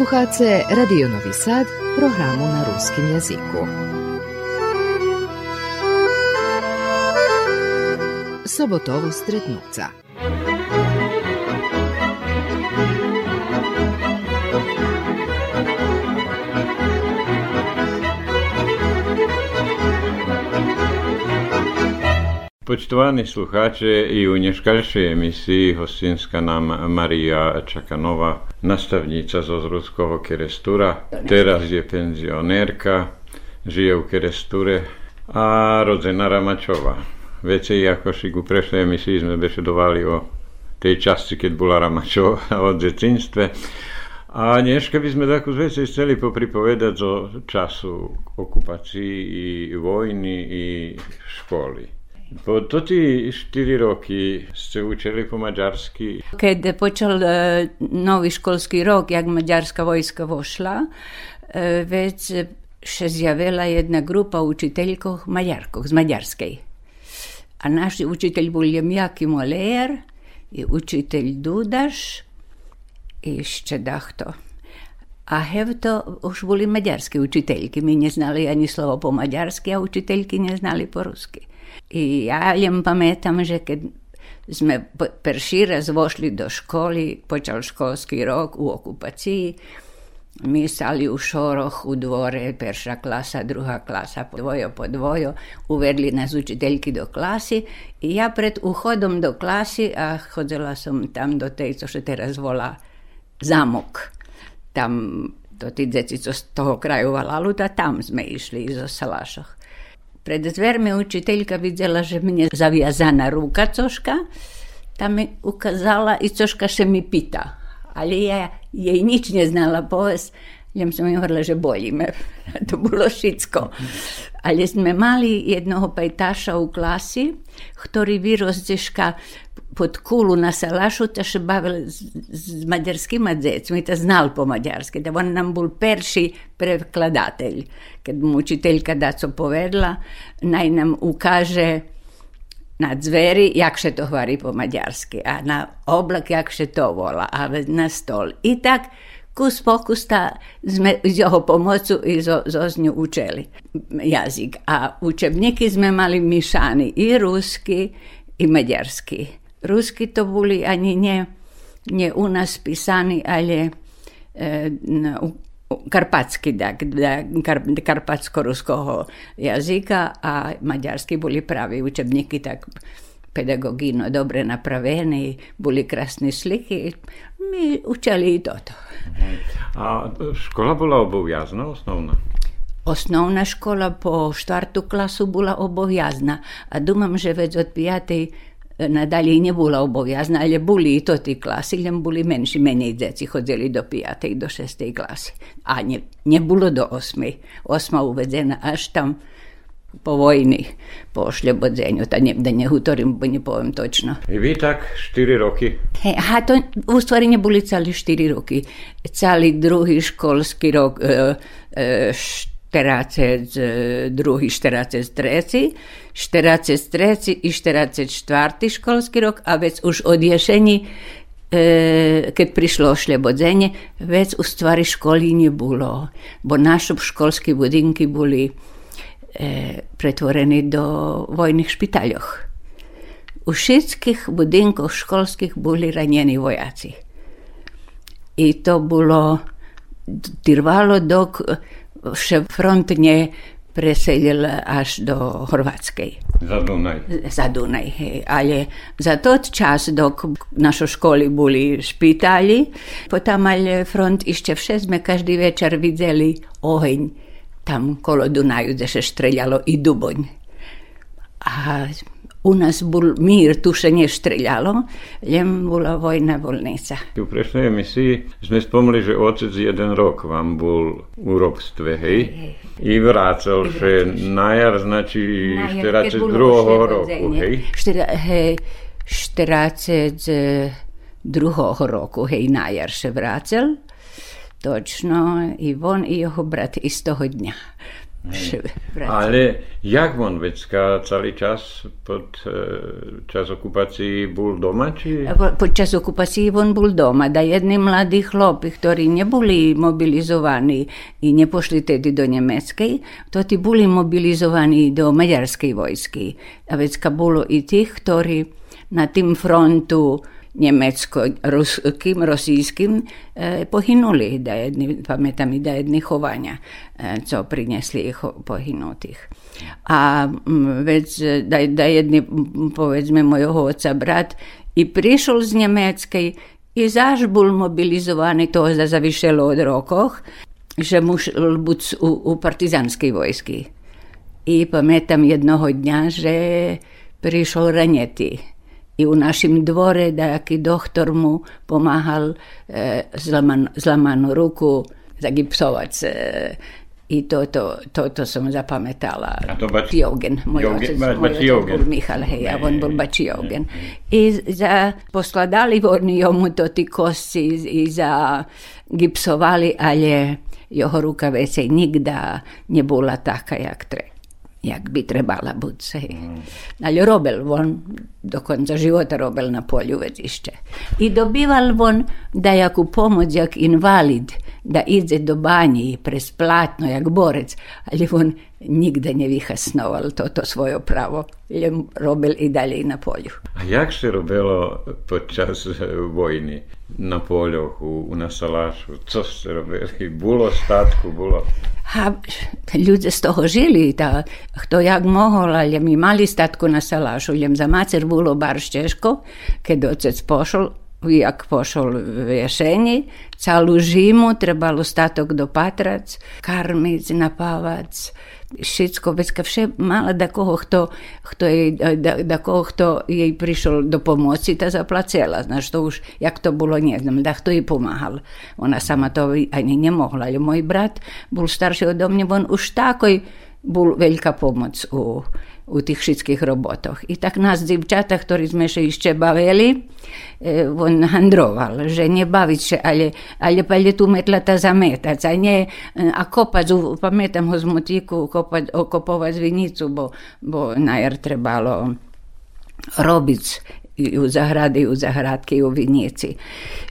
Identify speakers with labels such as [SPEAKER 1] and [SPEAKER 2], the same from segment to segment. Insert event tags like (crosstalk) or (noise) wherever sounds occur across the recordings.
[SPEAKER 1] Slušate Radio Novi Sad, programu na ruskim jeziku. Sobotovo stretnuca.
[SPEAKER 2] Poštovani sluhače i u nješkaljšej emisiji hostinska nam Marija Čakanova, nastavnica z Ozrudského Kerestura, teraz je penzionérka, žije v Keresture a rodzená Ramačová. Veci, ako si ku prešlej emisii sme bešedovali o tej časti, keď bola Ramačová (laughs) o detinstve. A dneška by sme takú veci chceli popripovedať o času okupácii i vojny i školy. Po toti 4 roky ste učili po mađarski?
[SPEAKER 3] Kad počel uh, novi školski rok, jak mađarska vojska vošla, uh, već še zjavila jedna grupa učiteljkov mađarkov, z mađarskej. A naši učitelj bol Jemjaki Molejer i učitelj Dudaš i še dahto. A hevto už boli mađarski učiteljki. Mi ne znali ani slovo po mađarski, a učiteljki ne znali po ruski. I ja jem pamätam, že keď sme perší raz vošli do školy, počal školský rok u okupaciji, mi stali u šoroh u dvore, perša klasa, druga klasa, po dvojo po dvojo, uvedli nas učiteljki do klasi i ja pred uhodom do klasi, a chodzela som tam do tej, co še teraz volá zamok. Tam do tí deti, co z toho kraju Valaluta, tam sme išli zo Salašoch. Pred dvermi učiteljka vidjela, že mi je zaviazana ruka coška, ta mi ukazala i coška še mi pita. Ali ja jej nič ne znala povest, jem som im hovorila, že bolí me. (laughs) to bolo všetko. Ale sme mali jednoho pajtaša u klasi, ktorý vyrosteška pod kulu na salašu, ta še bavil z, z mađarskima dzecmi, ta znal po mađarski, da on nam bol perši prekladatelj. Kad mu učiteljka daco povedla, naj nam ukaže na zveri, jak še to hvari po mađarski, a na oblak, jak še to vola, a na stol. I tak, kus pokusta sme z jeho pomocu i zo, zo z nju učili jazik. A učebniki sme mali mišani i ruski i mađarski. Rusky to boli ani nie ne u nas pisani, ale e, u, karpatski, da, da kar, karpatsko-ruskog jazika, a mađarski boli pravi učebniki, tak pedagogino dobre napraveni, boli krasni sliki, mi učali i toto.
[SPEAKER 2] A škola bola obovjazna, osnovna?
[SPEAKER 3] Osnovna škola po štvartu klasu bola obovjazna, a dumam že već od pijatej nadalje nie bola obowiązna, ale boli i to tí klasy, len boli menší, menej deti chodzili do 5. do 6. klasy. A nie, nie bolo do 8. 8. uvedzená až tam po vojni, po ošľobodzeniu. Da, ne, da nehutorím, bo nepoviem točno.
[SPEAKER 2] I vy tak 4 roky?
[SPEAKER 3] Hey, aha, to u stvari neboli celý 4 roky. Celý druhý školský rok, e, e, 42, 43, 43 i 44 školski rok, a već už od jeseni, e, keď prišlo ošlebodzenie, već u stvari školi nie bilo, bo naši školski budinki boli e, pretvoreni do vojnih špitaljoh. U všetkih budinkoch školskih boli ranjeni vojaci. I to bilo trvalo dok še front nie preselil až do Hrvatskej.
[SPEAKER 2] Za Dunaj.
[SPEAKER 3] Za Dunaj, hej. Ale za tot čas, dok našo školi boli špitali, potom ale front ešte vše sme každý večer videli oheň tam kolo Dunaju, kde sa štreljalo i duboň. A u nas bol mír, tu sa neštreljalo, len bola vojna bolnica.
[SPEAKER 2] U prešnej emisiji sme spomli, že otec jeden rok vám bol u robstve, hej? I vrácal, že na jar, znači 42. roku, hej?
[SPEAKER 3] Štira, hej, 42. roku, hej, na jar se vrácal. Točno, i on i jeho brat istého dňa.
[SPEAKER 2] Ale jak on vecka celý čas pod e, čas okupácií bol doma? Či...
[SPEAKER 3] Podčas okupácií on bol doma. Da jedni mladí chlopi, ktorí neboli mobilizovaní i nepošli tedy do Nemeckej, to ti boli mobilizovaní do maďarskej vojsky. A vecka bolo i tých, ktorí na tým frontu německo-ruským, rosijským eh, pohynuli, da jedni, pamätám i da jedni chovania, eh, co prinesli pohynutých. A mm, vec, da, da jedni, povedzme, mojho oca brat i prišiel z Nemeckej i zaž bol mobilizovaný, to za zavyšelo od rokoch, že musel byť u, u partizanskej vojsky. I pamätám jednoho dňa, že prišiel ranetý i u našim dvore jaký doktor mu pomáhal e, zlaman, zlamanú ruku zagipsovať. E, I to, to, to, to som zapamätala.
[SPEAKER 2] A to bač...
[SPEAKER 3] Jogen. Môj otec, môj otec bol Michal, hej, a on bol bač Jogen. I za, poskladali oni jomu to ti kosti i za gipsovali, ale jeho ruka vecej nikda nebola taká, jak treba jak bi trebala biti. Mm. Ali robil on, do konca života robil na polju vezišće. I dobival on da jak u pomoć, jak invalid, da ide do banji i presplatno, jak borec, ali on nigde ne viha snoval to, to svoje pravo. Je robil i dalje na polju.
[SPEAKER 2] A jak se robilo podčas vojni? na polju, u, u Nasalašu, co ste robili, bilo statku, bilo...
[SPEAKER 3] Ha, ljudje s toho žili, da kdo jak mohol, ali jim imali statku na salašu, jim za macer bilo bar šteško, kad ocec pošel, jak pošol v jeseni, celú žimu trebalo statok dopatrac, karmic, napavac, všetko, vecka vše mala da koho kto, kto jej, da, da koho kto jej prišiel do pomoci, ta zaplacela. Znaš, to už, jak to bolo, ne znam, da kto jej pomáhal. Ona sama to ani nemohla, ale môj brat bol starší od mňa, on už takoj bol veľká pomoc u, u tých všetkých robotoch. I tak nás dziewczata, ktorí sme sa ešte bavili, on handroval, že ne baviť sa, ale, ale pali tu metlata zametať, a nie a kopať, pamätám ho z motíku, kopať, okopovať vinicu, bo, bo najer trebalo robiť i u zahrady, u zahradky, u vinici.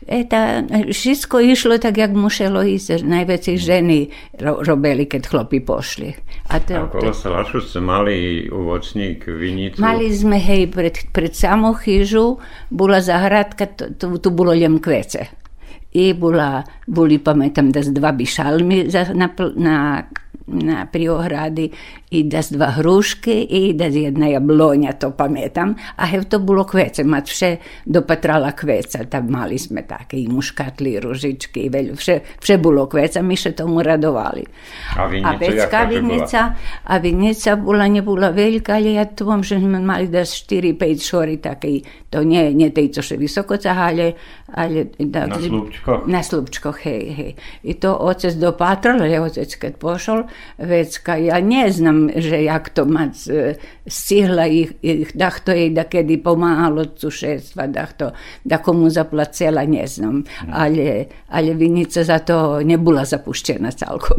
[SPEAKER 3] E ta, všetko išlo tak, jak muselo ísť. Najväčšie ženy ro, robili, keď chlopi pošli.
[SPEAKER 2] A, to, a okolo Salašu ste mali ovocník, vinicu?
[SPEAKER 3] Mali sme, hej, pred, pred samou chyžu bola zahradka, tu, tu bolo len kvece. I bola, boli, pamätám, da dva bišalmi na, na na priohrady i da s dva hruške i da jedna jablonja, to pametam. A hev to bilo kvece, mat vše dopatrala kveca, tam mali sme také i muškatli, i ružički, i velju, vše, vše bilo kveca, mi še tomu radovali.
[SPEAKER 2] A vinica,
[SPEAKER 3] a vecka vinica, a vinica bola, nie bola veľká, ale ja to vam, že mali da 4-5 šori také, to nie, nie tej, co še visoko cahale, ale
[SPEAKER 2] da, na slupčkoch.
[SPEAKER 3] Na slupčkoch, hej, hej. I to otec dopatral, ale otec kad pošol, vecka. Ja nie znam, že jak to mac e, stihla ih, ih da to je da kedi pomalo cušestva, da to da komu zaplacela, ne znam. Ali, ali vinica zato ne nebola zapuštena celkom.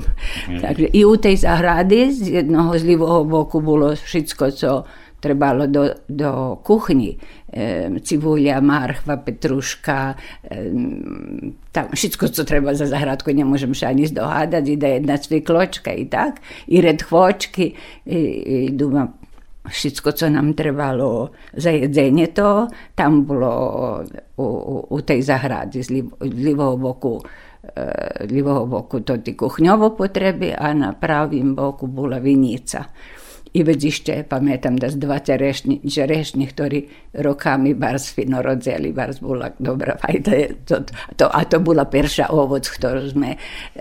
[SPEAKER 3] Mm. Dakle, I u tej zahradi z jednoho zlivog boku bilo šitsko, co trebalo do, do kuchni. E, cibulja, marhva, petruška, e, tam všetko, co treba za zahradku, ne možem še ani zdohadať, ide jedna cvikločka i tak, i red chvočky, i, i duma, všetko, co nám trebalo za jedzenie to, tam bolo u, u, u tej zahrady z livého boku z livého boku to ti kuchňovo potreby a na pravým boku bola vinica. I već ešte pamätam, da z dva čerešni, čerešni, ktorí rokami bars fino rodzeli, bars bola dobrá fajta. To, to, a to bola perša ovoc, ktorú sme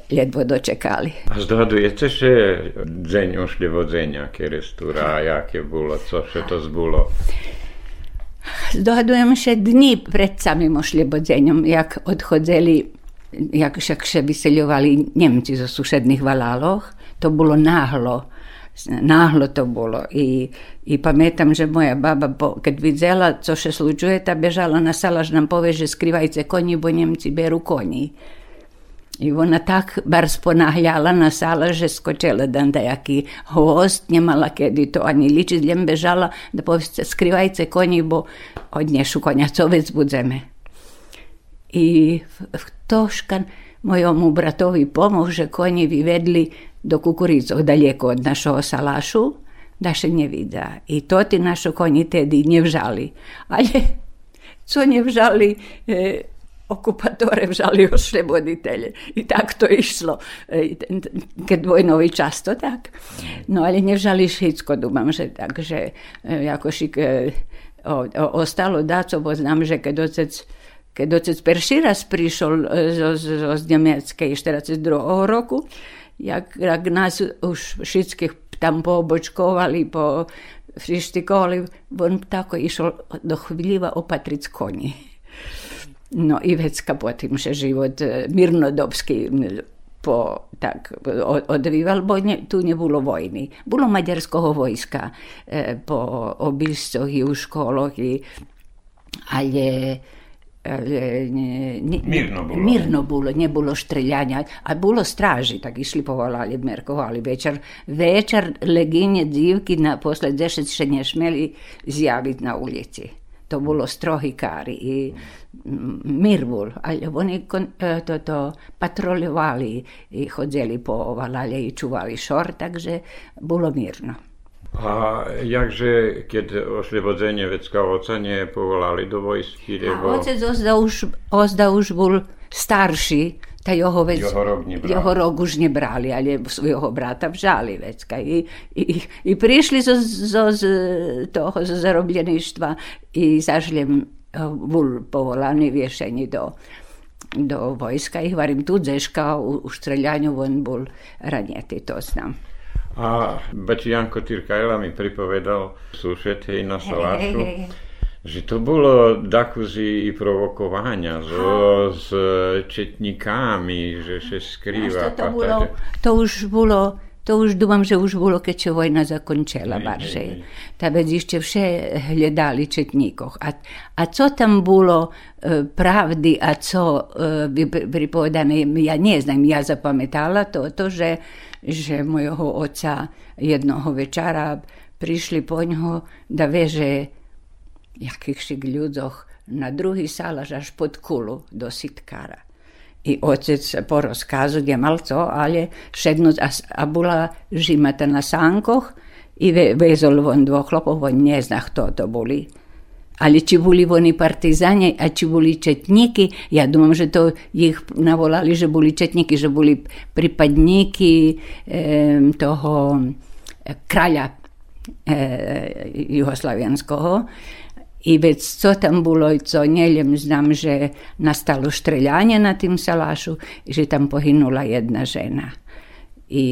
[SPEAKER 3] ledvo dočekali.
[SPEAKER 2] A zdogадujete, že deň ošljevodzenia kerestúra, jaké bolo, co še to zbulo?
[SPEAKER 3] Zdogadujem še dni pred samým ošljebodzeniem, jak odchodzeli, jak však še vyseľovali Nemci zo sušedných valaloch. To bolo náhlo nahlo to bolo. I, i pamätam, že moja baba, keď videla, co še slučuje, ta bežala na salaž nam pove, že skrivajte konji, bo Nemci beru konji. I ona tak bar sponahljala na sala, že skočila dan da jaki host, njemala kedi to ani liči, zljem bežala da poviste skrivajce konji, bo odnješu konjacovec budzeme. I toškan mojomu bratovi pomože konji vyvedli do kukuricov daleko od našeho salašu, da še ne vida. I to ti našo konji tedi ne vžali. Ali co ne vžali, e, okupatore vžali osloboditelje. I tak to išlo. E, kad vojnovi často tak. No ali ne vžali šitsko, dubam, že tak, že e, jako šik e, o, o, ostalo daco, bo znam, že kad ocec keď ocec perší raz prišiel zo, zo, z Nemeckej 42. roku, jak, jak nás už všetkých tam poobočkovali, po frištikovali, on tako išao do chviljiva opatric konji. No i vecka potim še život mirnodopski po, tak, odvíval, bo ne, tu nie było wojny. Było maďarského wojska e, po obilscoch i u školoch, i, ale
[SPEAKER 2] nie, nie, mirno bolo.
[SPEAKER 3] Mirno bolo, nebolo štreljanja, a bolo straži, tak išli povolali, merkovali večer. Večer leginje divki na posle deset še ne smeli zjaviti na ulici. To bolo strohi kari i mir bol, ali oni to, to patroljovali i hodzeli po ovalalje i čuvali šor, takže bolo mirno.
[SPEAKER 2] A jakže, keď oslobodzenie vecka oca nie povolali do vojsky?
[SPEAKER 3] Lebo... A otec ozda už, ozda už bol starší, ta jeho, vec,
[SPEAKER 2] jeho, rok
[SPEAKER 3] jeho rok už nebrali, ale svojho brata vžali vecka. I, i, i prišli zo, zo, z toho zo zarobljeništva i zašli bol povolaný viešení do, do vojska. I hvarim tu dzeška u, u streljanju on bol ranjeti, to znam.
[SPEAKER 2] A Bati Janko Tyrkajla mi pripovedal sused hej na Salášu, hey, hey, hey. že to bolo dakuzy i provokovania so, s četníkami, že sa skrýva.
[SPEAKER 3] To, to, bolo, to už bolo to už dúfam, že už bolo, keď sa vojna zakončila barže. Ta vec ešte vše hľadali četníkoch. A, a co tam bolo e, pravdy a co e, pripovedané, ja neznam, ja zapamätala to, to že že mojho oca jednoho večera prišli po ňoho da veže jakýchšik ľudoch na druhý sálaž až pod kulu do sitkara i otec po rozkazu je mal to, ale šednut, a, a bola žimata na sankoh i ve, vezol von dvoch chlopov, on ne zna kto to boli. Ali či boli oni partizani, a či boli četniki, ja domam, že to jih navolali, že boli četniki, že boli pripadniki eh, toho eh, kralja eh, jugoslavijanského, eh, I vec, co tam bolo, co neviem, znam, že nastalo štreľanie na tým salášu, že tam pohynula jedna žena. I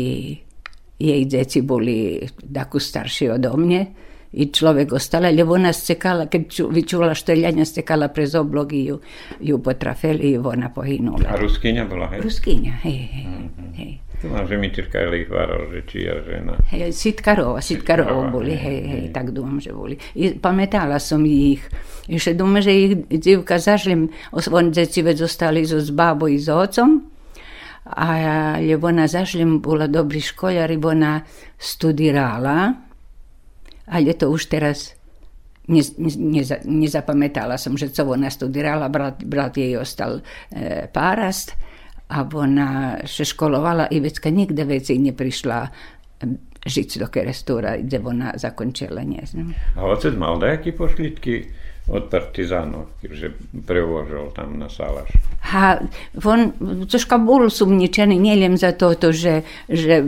[SPEAKER 3] jej deti boli takú starší odo mne i človek ostala, lebo ona stekala, keď ču, vyčula štreljanja, stekala prez oblog i ju, ju potrafeli i ona pohynula.
[SPEAKER 2] A ruskinja bola, hej?
[SPEAKER 3] Ruskinja, hej, hej, mm-hmm. hej.
[SPEAKER 2] To má, že mi hvaral, že čija žena.
[SPEAKER 3] Hej, Sitkarova, Sitkarova boli, hej, hej, tak dúfam, že boli. I pamätala som ich. Ešte dúfam, že ich dzivka zašli, oni deci veď zostali so s bábou i s otcom, a lebo ona zašli, bola dobrý školjar i ona studirala, ale to už teraz ne, ne, nezapamätala som, že co ona studirala, brat, brat jej ostal e, párast a ona še školovala i vecka nikde veci neprišla žiť do Kerestura, kde ona zakončila, znam.
[SPEAKER 2] A otec mal nejaké pošlitky od partizánov, že prevožil tam na Salaš.
[SPEAKER 3] Ha, on troška bol sumničený, neviem za to, že, že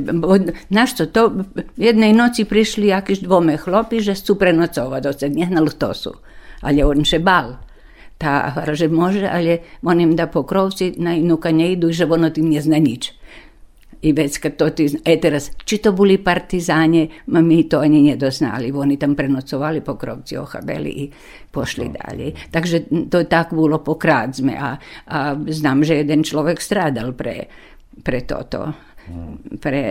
[SPEAKER 3] našto to, jednej noci prišli jakýž dvome chlopi, že chcú prenocovať, ocet nehnal to sú. Ale on še bal. Tá, že môže, ale on im dá pokrovci, na inúka nejdu, že ono tým nezna nič i već kad to ti, e teraz, či to boli partizáne, mi to ani nedoznali, oni tam prenocovali po krovci ohabeli i pošli no. dalje. Takže to tak bolo pokrát sme a, a znam, že jeden človek stradal pre, pre toto. Mm. Pre,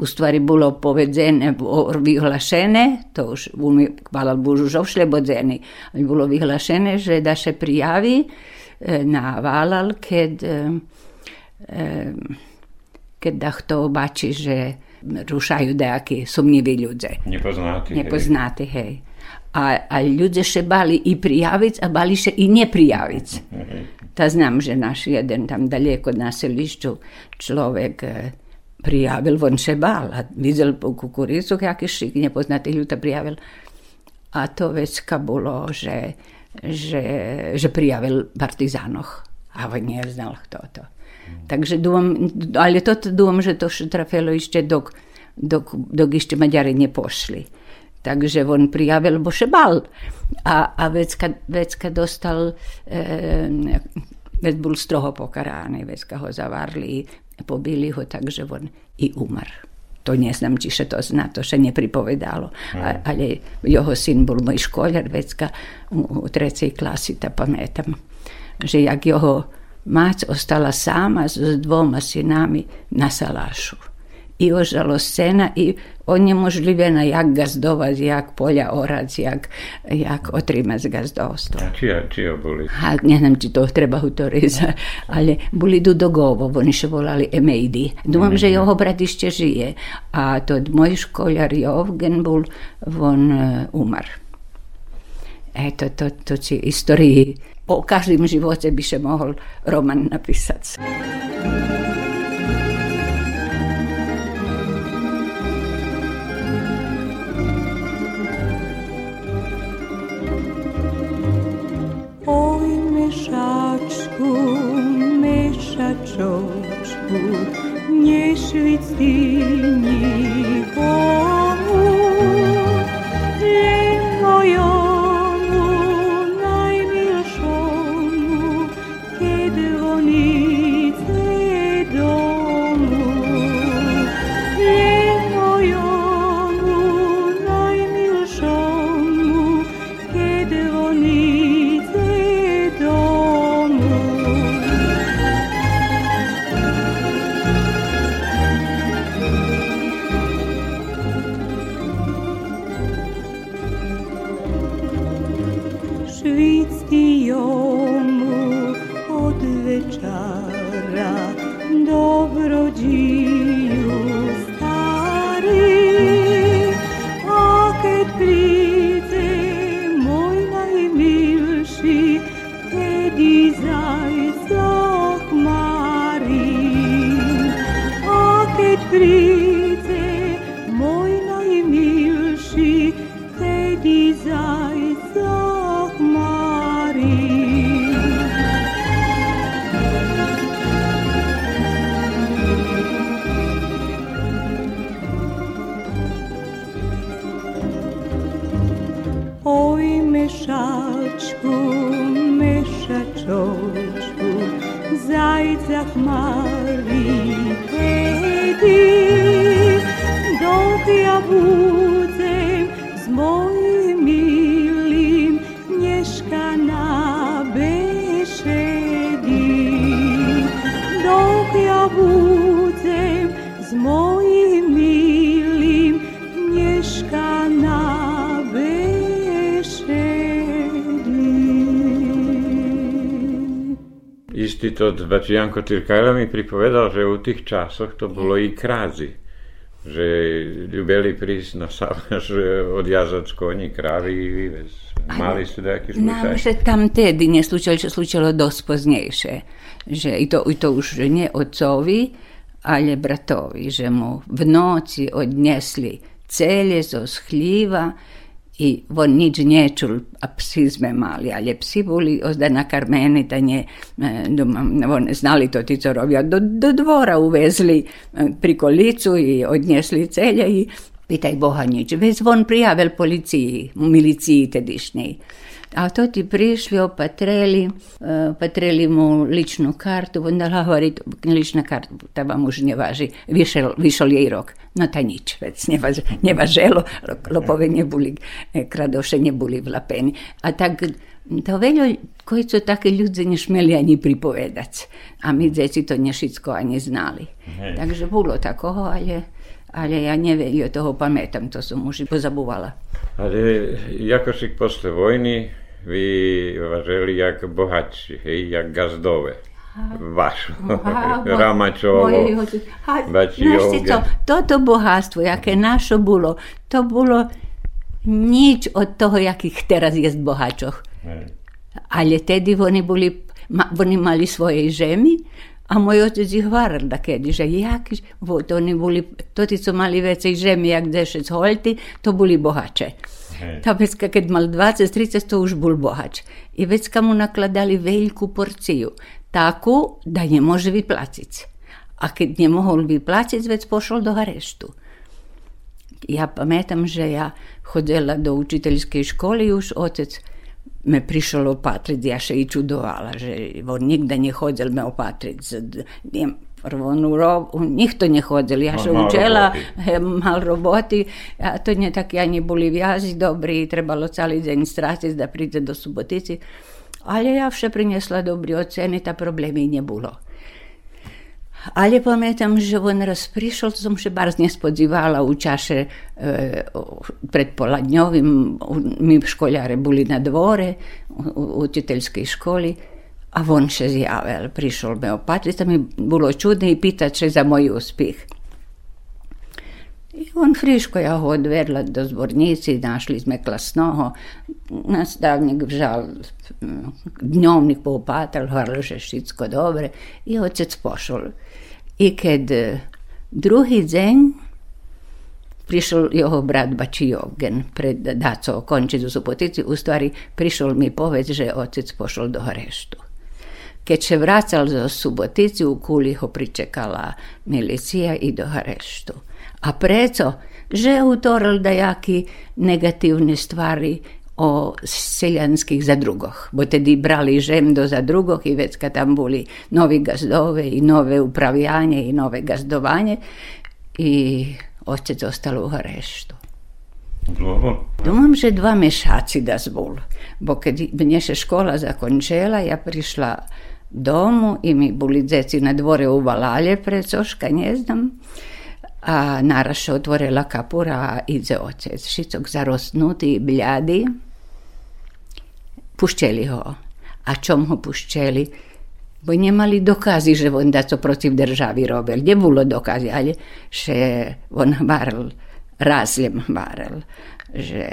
[SPEAKER 3] Ustvari bolo powiedzone, bo wygłaszone, to już umie, chwała Bożu, że wszle bodzeni, ale było wygłaszone, że da się prijawi eh, na valal, kiedy eh, eh, kiedy da kto obaczy, że ruszają dejaki sumniwi ludzie.
[SPEAKER 4] Niepoznaty,
[SPEAKER 3] Niepoznaty, hej. hej. A, a ludzie się bali i prijawić, a bali się i nie prijawić. Mhm. Ta znam, że nasz jeden tam daleko na selišću človek prijavil, on še bal, a videl po kukuricu, kaký šik nepoznatý ľudia prijavil. A to već ka bolo, že, že, že prijavil partizanoch. A on nie znal, kto to. Takže dúfam, ale toto dúfam, že to trafilo ešte dok, dok, dok ešte Maďari nepošli. Takže on prijavil, bo še bal. A, a vecka, vecka dostal, e, vec bol stroho pokarány, vecka ho zavarli, pobili ho, takže on i umar. To neznam, či še to zna, to še nepripovedalo. A, ale jeho syn bol môj školjar, vecka u, u trecej klasi, ta pamätam, že jak jeho mať ostala sama s dvoma synami na Salašu i ožalostena i od nje može jak gazdovaz, jak polja orac, jak, jak otrimac gazdovstva.
[SPEAKER 4] A čija, čija boli?
[SPEAKER 3] A ne znam či to treba autoriza, ali boli do dogovo, oni še volali emeidi. Dumam, že je ovo bratišće žije, a to moj školjar Jovgen bol, on uh, eh, umar. Eto, to, to ci istoriji po každim živote bi še mogol roman
[SPEAKER 5] napisati. tu meša čočku, nješvici
[SPEAKER 4] njihoj. Znaczy Janko Tyrkajla mi pripovedal, że u tych czasach to było i krazy. Że ljubeli pris na sałaż, (laughs) odjazdać konji, kravi i mali su
[SPEAKER 3] da
[SPEAKER 4] slučaj.
[SPEAKER 3] Nam se tam tedi nie slučalo, slučalo dost poznejše. Že, i, to, I to już nie ocowi, ale bratowi, že mu w nocy odnesli celje zos hljiva, i on nič nečul, a psi sme mali, ale psi boli ozda nakarmeni, da nje, e, on, znali to ti do, do dvora uvezli e, pri kolicu i odnesli celje i pitaj Boha nič. Već on prijavil policiji, miliciji tedišnjej. A to ti prišli, opatreli, e, opatreli mu ličnu kartu, onda govori, lična karta, ta vam už ne važi, vyšel, vyšel jej rok. No ta nič, vec nevaž, nevaželo, lopove neboli, e, kradoše neboli vlapeni. A tak to veľa, koji su takí ľudzi nešmeli ani pripovedať. A my deti to nešicko ani znali. Takže bolo takoho, ale, ale ja neviem, toho pamätam, to som už pozabúvala.
[SPEAKER 4] Ale Jakošik posle vojny
[SPEAKER 2] vy vařili jak bohatší, hej, jak gazdové. Vaš, Ramačovo,
[SPEAKER 3] Bačiovo. co, toto bohatstvo, jaké naše bolo, to bolo nič od toho, jakých teraz je bohačoch. Ale tedy oni boli, oni mali svoje žemi, a môj otec ich varal takedy, že jaký, to oni boli, to tí, co mali vecej žemi, jak dešec holty, to boli bohače. Ta vecka kad mal 20-30 to už bul bohač. I vecka mu nakladali veliku porciju, tako da ne može vyplacic. A keď ne mohol vyplacic, već pošol do areštu. Ja pametam, že ja hodela do učiteljske škole i už otec me prišel opatrit, ja še i čudovala, že on nikda ne hodil me opatrit, opatriť. Prvo on ro, nikto nechodil, ja še učela, mal roboty, a to nie tak ani boli vjazi dobri, trebalo celý deň stratiť da príde do Subotici. Ale ja vše priniesla dobrý oceny, ta problémy nebolo. Ale pamätám, že on raz prišiel, to som sa bardzo nespodzívala u čaše e, predpoladňovým. My školáre boli na dvore u učiteľskej školy a on še zjavel, prišel me opatiti, tam bilo čudno i pitat se za moj uspjeh. I on friško ja ho odvedla do zbornici, našli sme klasnoho, nastavnik vžal dnjovnik poupatal, hvala še šitsko dobre i ocec pošel. I kad e, drugi dzen prišel jeho brat Bači Jovgen, pred daco konči do supotici, u stvari prišel mi poveć, že otec pošel do hreštu. Kad se vracal za Suboticu, u kuli ho pričekala milicija i do areštu. A preco, že utoril da jaki negativne stvari o seljanskih za drugoh, bo tedi brali žem do zadrugoh i već kad tam boli novi gazdove i nove upravljanje i nove gazdovanje i očec ostalo u areštu. Domam že dva mešaci da zbol, bo kad mnje se škola zakončela, ja prišla domu i mi boli djeci na dvore u Valalje precoška, ne a naraz se otvorila kapura, a ide otec, šicok zarosnuti, bljadi, puščeli ho. A čom ho puščeli? Bo nemali dokazy, že on daco protiv državi robil. Nebolo dokazy, ale že on varil, razljem varil, že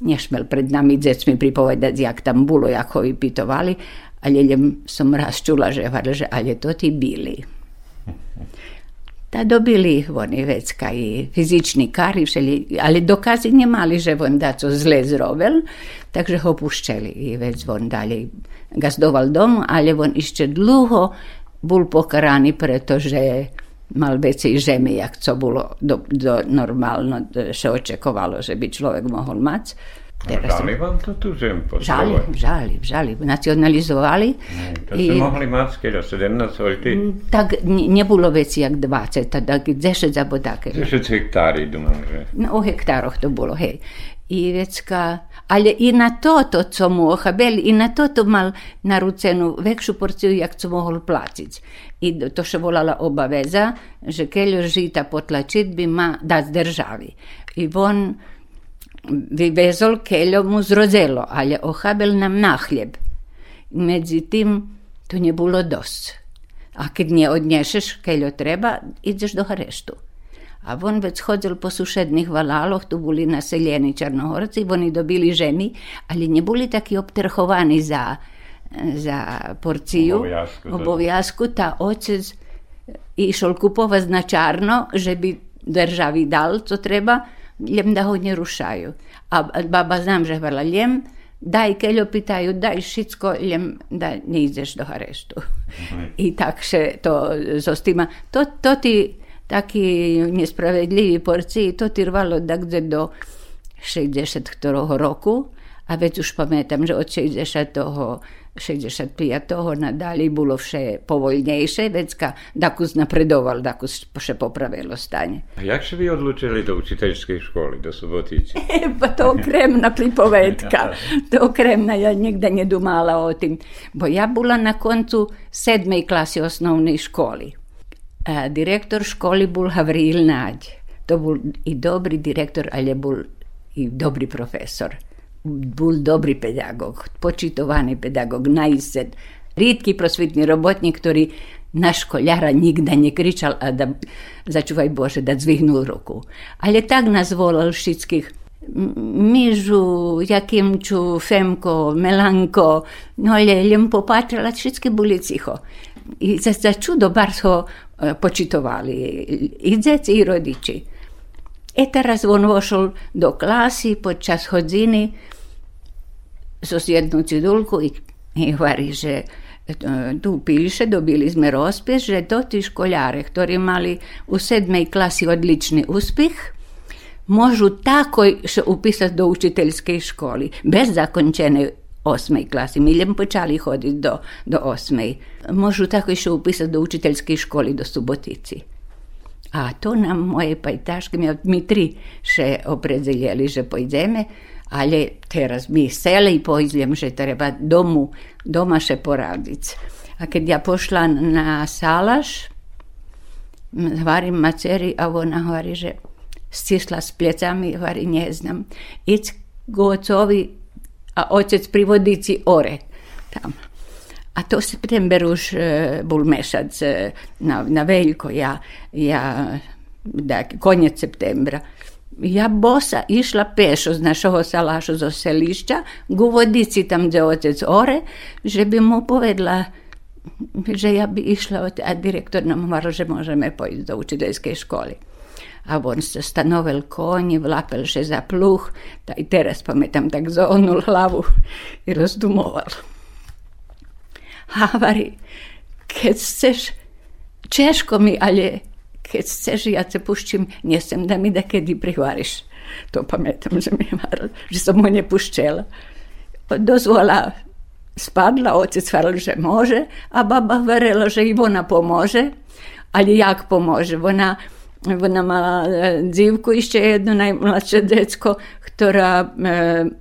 [SPEAKER 3] nešmel pred nami decmi pripovedať, jak tam bolo, jak ho vypitovali, ale som raz čula, že že ale to ti bili. Ta dobili oni već kaj fizični kari, ali dokazi nie mali, že on da co zle zrobil, takže ho puščeli i već on dalje gazdoval dom, ali on ešte dlho bol pokaraný, pretože mal vecej žemi, jak co bolo do, do normálno, že očekovalo, že by človek mohol mať.
[SPEAKER 2] Teraz žali vám to tu zem
[SPEAKER 3] Žali, žali, žali. Nacionalizovali.
[SPEAKER 2] Ne, to I, mohli mať keď 17 holty.
[SPEAKER 3] Tak nebolo veci jak 20, tak 10 alebo také.
[SPEAKER 2] 10 hektári, dúmam, že.
[SPEAKER 3] No, o hektároch to bolo, hej. I vecka, ale i na toto, co mu ochabeli, i na toto mal narucenú väčšiu porciu, jak co mohol platiť. I to še volala obaveza, že keľo žita potlačiť by ma dať državi. I on bi vezol keljom uz rozelo, ali ohabel nam nahljeb. Međutim, to nije bilo dost. A kad nje odnješeš keljo treba, ideš do hareštu. A on već hodzel po sušednih valaloh, tu bili naseljeni črnohorci, oni dobili ženi, ali nje bili taki opterhovani za, za porciju, obovjasku, ta očez išol kupova značarno, že bi državi dal, co treba, ljem da ho ne rušaju. A baba znam, že hvala ljem, daj keľo pýtajú, daj všetko, ljem da ne ideš do areštu. Mhm. I tak še to zostima. To, to ti taki nespravedlivý porciji, to ti rvalo dakle do 62. roku, a već už pamätam, že od 60. 65. nadalje bilo vše povoljnejše, već ka dakus napredoval, dakus še popravilo stanje.
[SPEAKER 2] A jak se vi odlučili do učiteljske škole, do Subotice? (laughs)
[SPEAKER 3] pa to kremna pripovedka. To kremna, ja nikda ne dumala o tim. Bo ja bila na koncu sedmej klasi osnovnej školi. A direktor školi bol Havril Naď. To bol i dobri direktor, ali je bol i dobri profesor. Bol dobrý pedagóg, počítovaný pedagóg, naised, riedky prosvitný robotník, ktorý na školjara nigda nie kričal, a da, začuvaj Bože, da zvihnul ruku. Ale tak nas volal všetkých Mižu, Jakimču, Femko, Melanko, no ale len popatrala, všetky boli cicho. I za, za čudo bar ho e, počitovali, i djeci i rodiči. E teraz on vošol do klasy podčas hodziny so jednu cidulku i, i hovorí, že tu piše, dobili sme rozpis, že to ti školjare, ktorí mali u sedmej klasi odlični uspjeh, možu tako še upisati do učiteljske školi, bez zakončene osmej klasi. Mi ljom počali hoditi do, do osmej. Možu tako še upisati do učiteljske školi do Subotici. A to nam moje pajtaške, mi tri še opredeljeli, že pojdeme, ali teraz mi sele i pojdem, že treba domu, doma še poradiť. A keď ja pošla na salaš, hvarim maceri, a ona hovorí, že stisla s plecami, hovorí, ne znam. Ic go a otec privodici ore tam. A to september už uh, bol mešac uh, na, na veljko, ja, ja da, konec septembra ja bosa išla pešo z našeho salašu zo selišča, k vodici tam, kde otec ore, že by mu povedla, že ja by išla, a direktor nam hovoril, že môžeme pojít do učiteľskej školy. A on sa stanovil koni, vlapel še za pluh, ta i teraz pamätám, tak zohnul hlavu i rozdumoval. Havari, keď chceš, češko mi, ale keď chceš, ja te puščím, nesem da mi da kedy prihvariš. To pamätám, že mi varil, že som ho nepuščela. Dozvola spadla, otec varil, že može, a baba verila, že i ona pomože, ali jak pomože. Ona, ona mala dzivku, ešte jedno najmladšie decko, ktorá,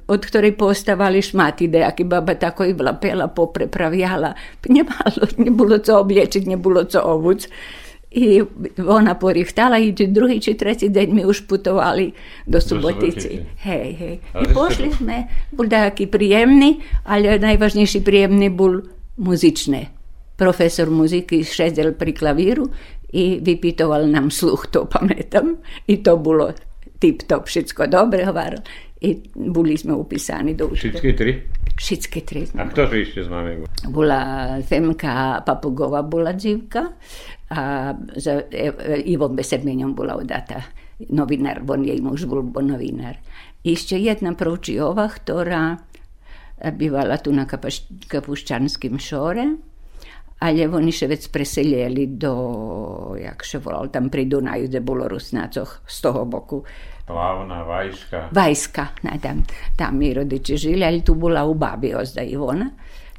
[SPEAKER 3] od ktorej postavali šmaty, dejaky baba tako i vlapela, poprepravjala. Nemalo, nebolo co obliečiť, nebolo co obuť. I ona porihtala i druhý či tretí deň my už putovali do Subotici. Hej, hej. I pošli sme, bol taký príjemný, ale najvažnejší príjemný bol muzičné. Profesor muziky šedel pri klavíru i vypitoval nam sluh to pametam i to bilo tip top, všetko dobre hovoril i boli smo upisani do
[SPEAKER 2] učitelja. Všetki tri?
[SPEAKER 3] Všetki tri. Znamo.
[SPEAKER 2] A kto to išće
[SPEAKER 3] s vami? Bula Femka Papugova bula dzivka, a za e, e, Ivom Besemenjom bula odata novinar, on je i muž bol novinar. Išće jedna proučiova, ktorá bývala tu na Kapuščanskim šore, ale oni še vec preseljeli do, jak še volal, tam pri Dunaju, kde bolo Rusnácoch, z toho boku.
[SPEAKER 2] Plavna, Vajska.
[SPEAKER 3] Vajska, ne, tam, tam mi rodiči žili, ali tu bola u babi ozda Ivona.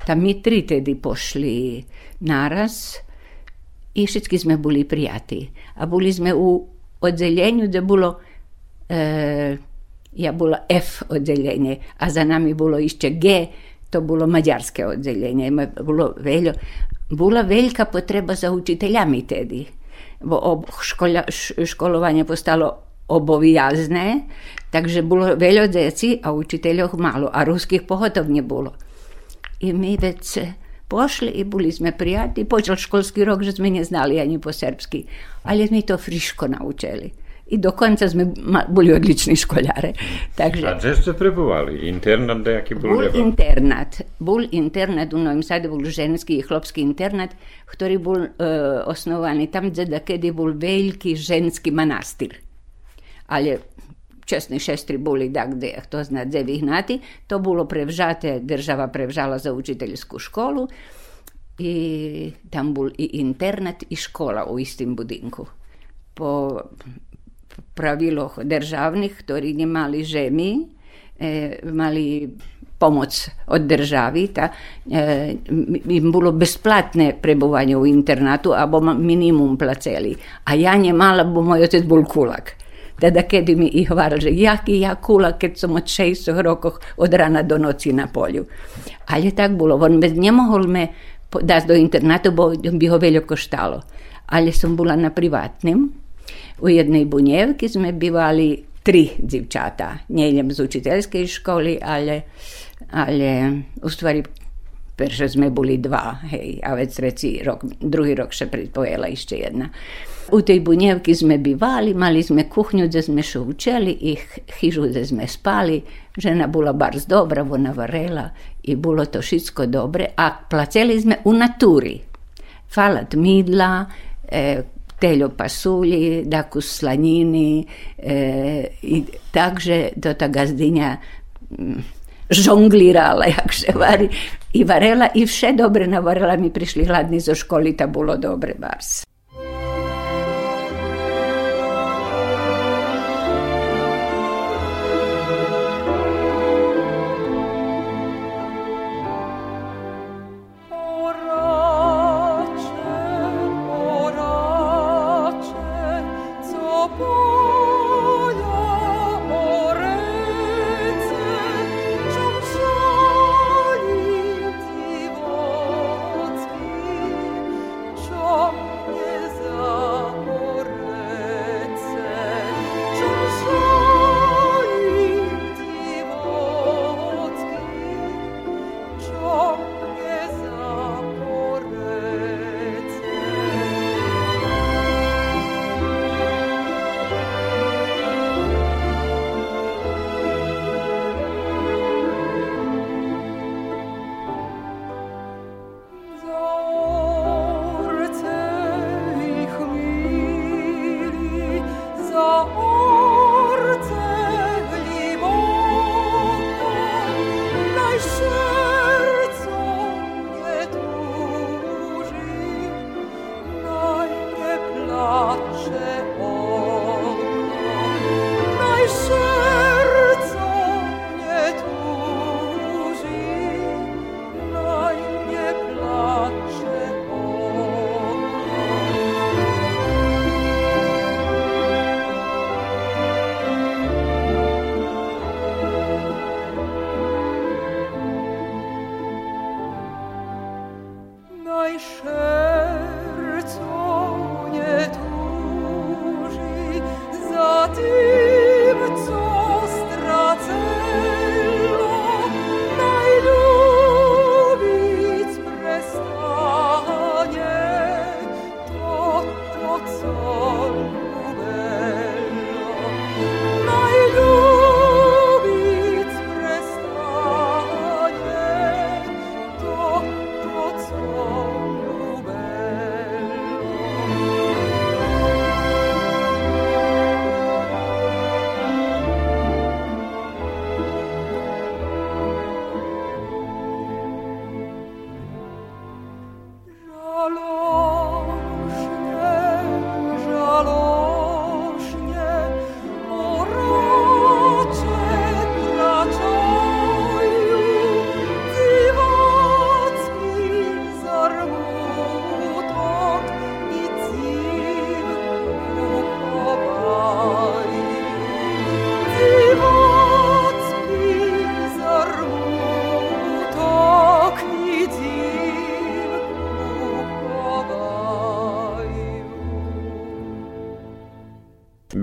[SPEAKER 3] Tam mi tri tedy pošli naraz, i všetky sme boli prijatí. A boli sme u oddeljenju, kde bolo e, ja bolo F oddeljenje, a za nami bolo ešte G, to bolo mađarske oddeljenje. Bolo veljo, bola veľká potreba za učiteľami tedy. Bo škola, školovanie postalo obovijazné, takže bolo veľa deci a učiteľov málo a ruských pohotov nebolo. I my vece pošli i boli sme prijatí. Počal školský rok, že sme neznali ani po serbsky, ale sme to friško naučili. I dokonca sme boli odliční školjare.
[SPEAKER 2] Takže, a gde ste prebuvali? Internat nejaký bol?
[SPEAKER 3] Bol internat. Bol internat u Novim Sadu, bol ženský i chlopský internat, ktorý bol uh, osnovaný tam, kde kedy bol veľký ženský manastir. Ale česni šestri boli da gde, to zna gde vyhnati. To bolo prevžate, država prevžala za učiteljsku školu i tam bol i internat i škola u istim budinku. Po praviloh državnih, ktorí nemali žemi, e, mali pomoc od državi, ta, e, im bolo besplatné prebovanie u internatu, abo minimum placeli. A ja nemala, bo moj otec bol kulak. Teda kedy mi i hovoril, že jaký ja kula, keď som od 6 rokov od rana do noci na polju. Ale tak bolo. On bez nemohol me dať do internátu, bo by ho veľa koštalo. Ale som bola na privátnym. U jednej bunjevki sme bivali tri dzivčata. Nejdem z učiteľskej školy, ale, ale u stvari sme boli dva, hej, a vec reci rok, druhý rok še pripojela ešte jedna. U tej bunjevki sme bivali, mali sme kuhnju gdje sme še učeli i hižu gdje sme spali. Žena bula bar dobra, ona varela i bilo to šitsko dobre, a placeli sme u naturi. Falat midla, e, teljo pasulji, daku slanjini e, i takže to ta gazdinja mm, žonglirala, jak se vari, i varela i vše dobre navarela, mi prišli hladni zo školi, ta bilo dobre bars.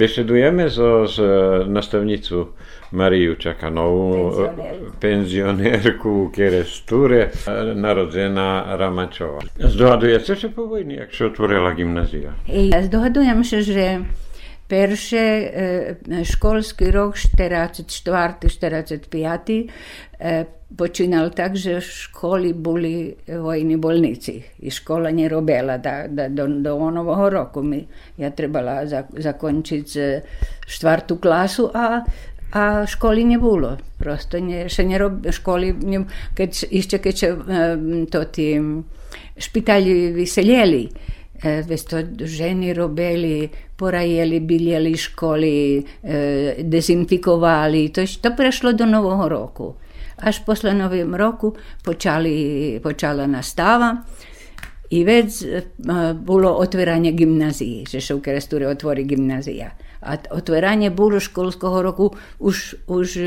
[SPEAKER 2] Besedujemy zo, z nastavnicu Mariju Čakanovú, penzionérku Keresture, narodzená Ramačova. Zdohadujete sa po vojni, jak sa otvorila gymnázia?
[SPEAKER 3] Zdohadujem sa, že e, školski rok 44-45 e, počínal tak, že v školi boli vojni bolnici i škola nie robila da, da do, do onovoho roku mi ja trebala za, zakončiť štvrtú klasu a a školy nebolo. Prosto ne, še nerob, školy, ne, keď, ešte keď sa to tí špitali vyselili, E, Veste, ženy robili, porajeli, biljeli školi, e, dezinfikovali, to je to prešlo do nového roku. Až posle novim roku počali, počala nastava i već e, bilo otvaranje gimnazije, že se u Keresturi. A otvaranje bilo školskog roku už, už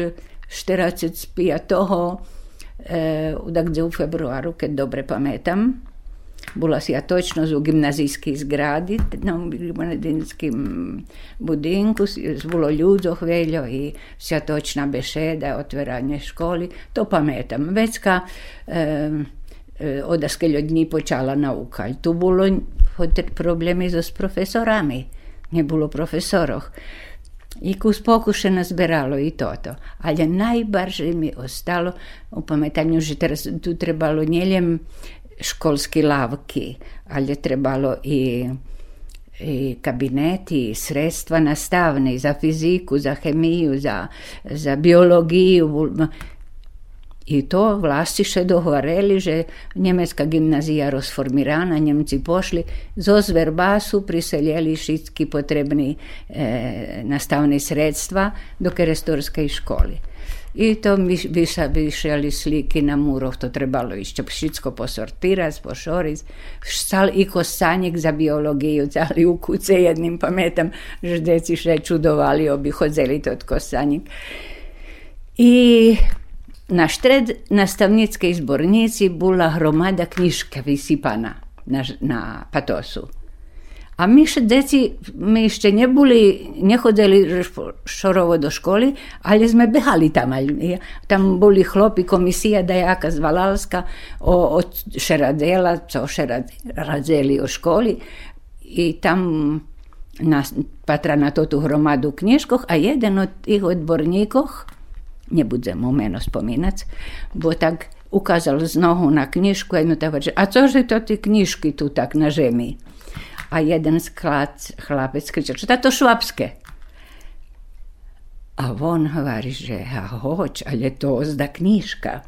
[SPEAKER 3] 45. E, u februaru, kad dobre pametam, bila si ja točno v gimnazijski zgradi, na gimnazijskim budinku, z bilo ljudzo hveljo i vsa točna beseda, otvaranje školi, to pametam. Vecka eh, od skeljo dni počala nauka. I tu bilo problemi s profesorami, nije bilo profesoroh. I kus pokuše nazberalo i toto. Ali najbarže mi ostalo u pametanju, že teraz tu trebalo njeljem školski lavki, ali je trebalo i, i kabineti, sredstva nastavne za fiziku, za hemiju, za, za biologiju. I to vlasti še dogovorili, že njemecka gimnazija rozformirana, Njemci pošli, zo zverbasu priseljeli šitski potrebni e, nastavni sredstva do kerestorskej školi. I to mi bi sa višeli sliki na murov, to trebalo išće všetko posortirati, pošoriti. štal i kosanjek za biologiju, ali u kuce jednim pametam, ždeci še čudovali, obi hodzeli to od kosanjek. I na štred nastavnicke izbornici bula hromada knjiška visipana na, na patosu. A my še deci, ešte neboli, nechodili šorovo do školy, ale sme behali tam. Tam boli chlopi, komisia dajaka z Valalska o, od Šeradela, co Šeradzeli o školi. I tam na, patra na to tú hromadu knižkoch a jeden od tých odborníkoch, nebudem mu meno spomínať, bo tak ukázal z nohu na knižku a jednu tak, a cože to ty knižky tu tak na žemi? A jeden sklad chlapec kričal, čo to švabské? A on hovorí, že hoď, ale to ozda knižka.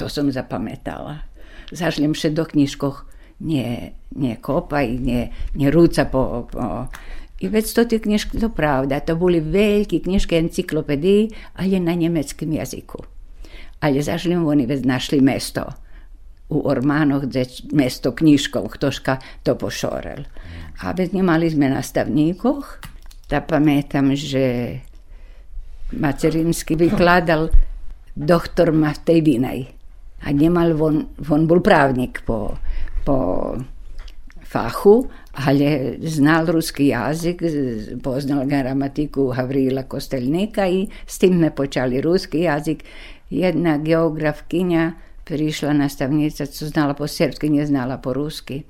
[SPEAKER 3] To som zapamätala. Zažlím še do knižkoch nie, nie kopaj, nie, nie rúca po, po i veď to tie knižky, to pravda, to boli veľké knižky encyklopedii, ale na nemeckém jazyku. Ale zažlím oni veď našli mesto u Ormánoch, kde mesto knižkov, ktožka to pošorel. A veď nemali sme nastavníkoch, tak pamätám, že Macerinsky vykladal doktor Matej Vinaj. A nemal, on, on bol právnik po, po fachu, ale znal ruský jazyk, poznal gramatiku Havrila Kostelnika i s tým sme počali ruský jazyk. Jedna geografkyňa prišla nastavnica, co znala po srpski, nie znala po ruski.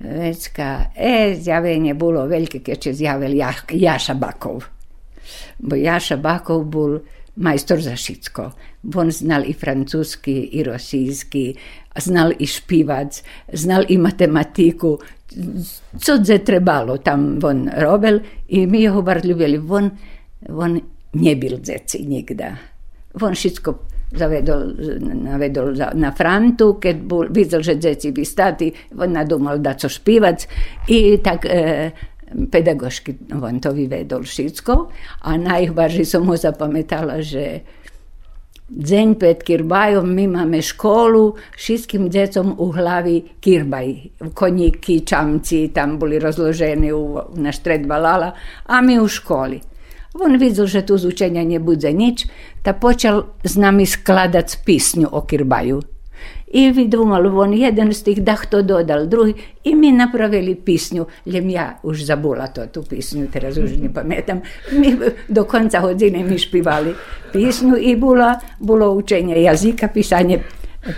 [SPEAKER 3] Vecka, e, zjavenie bolo veľké, keď sa zjavil ja, Jaša Bakov. Bo Jaša Bakov bol majstor za všetko. On znal i francúzsky, i rosijski, znal i špivac, znal i matematiku. Co dze trebalo, tam on robil i mi ho bar ljubili. On, on nebil dzeci nikda. On všetko zavedol, navedol za, na Frantu, ker bo videl, že djeci bi stati, on nadumal, da so špivac i tak... E, pedagoški vantovi vedol šitsko, a najvažnije sam zapametala, že dzen pred Kirbajom mi imamo školu, šitskim djecom u glavi Kirbaj, konjiki, čamci, tam boli razloženi u, na štred balala, a mi u školi. Von videl, že tu z učenja ne bude nič, ta počel z nami skladati pisnju o Kirbaju. I vi von on jedan z tih, da to dodal, drugi, i mi napravili pisnju, ljem ja už zabula to, tu pisnju, teraz už ne pametam, mi do konca godine mi špivali pisnju i bula, bilo učenje jazika, pisanje,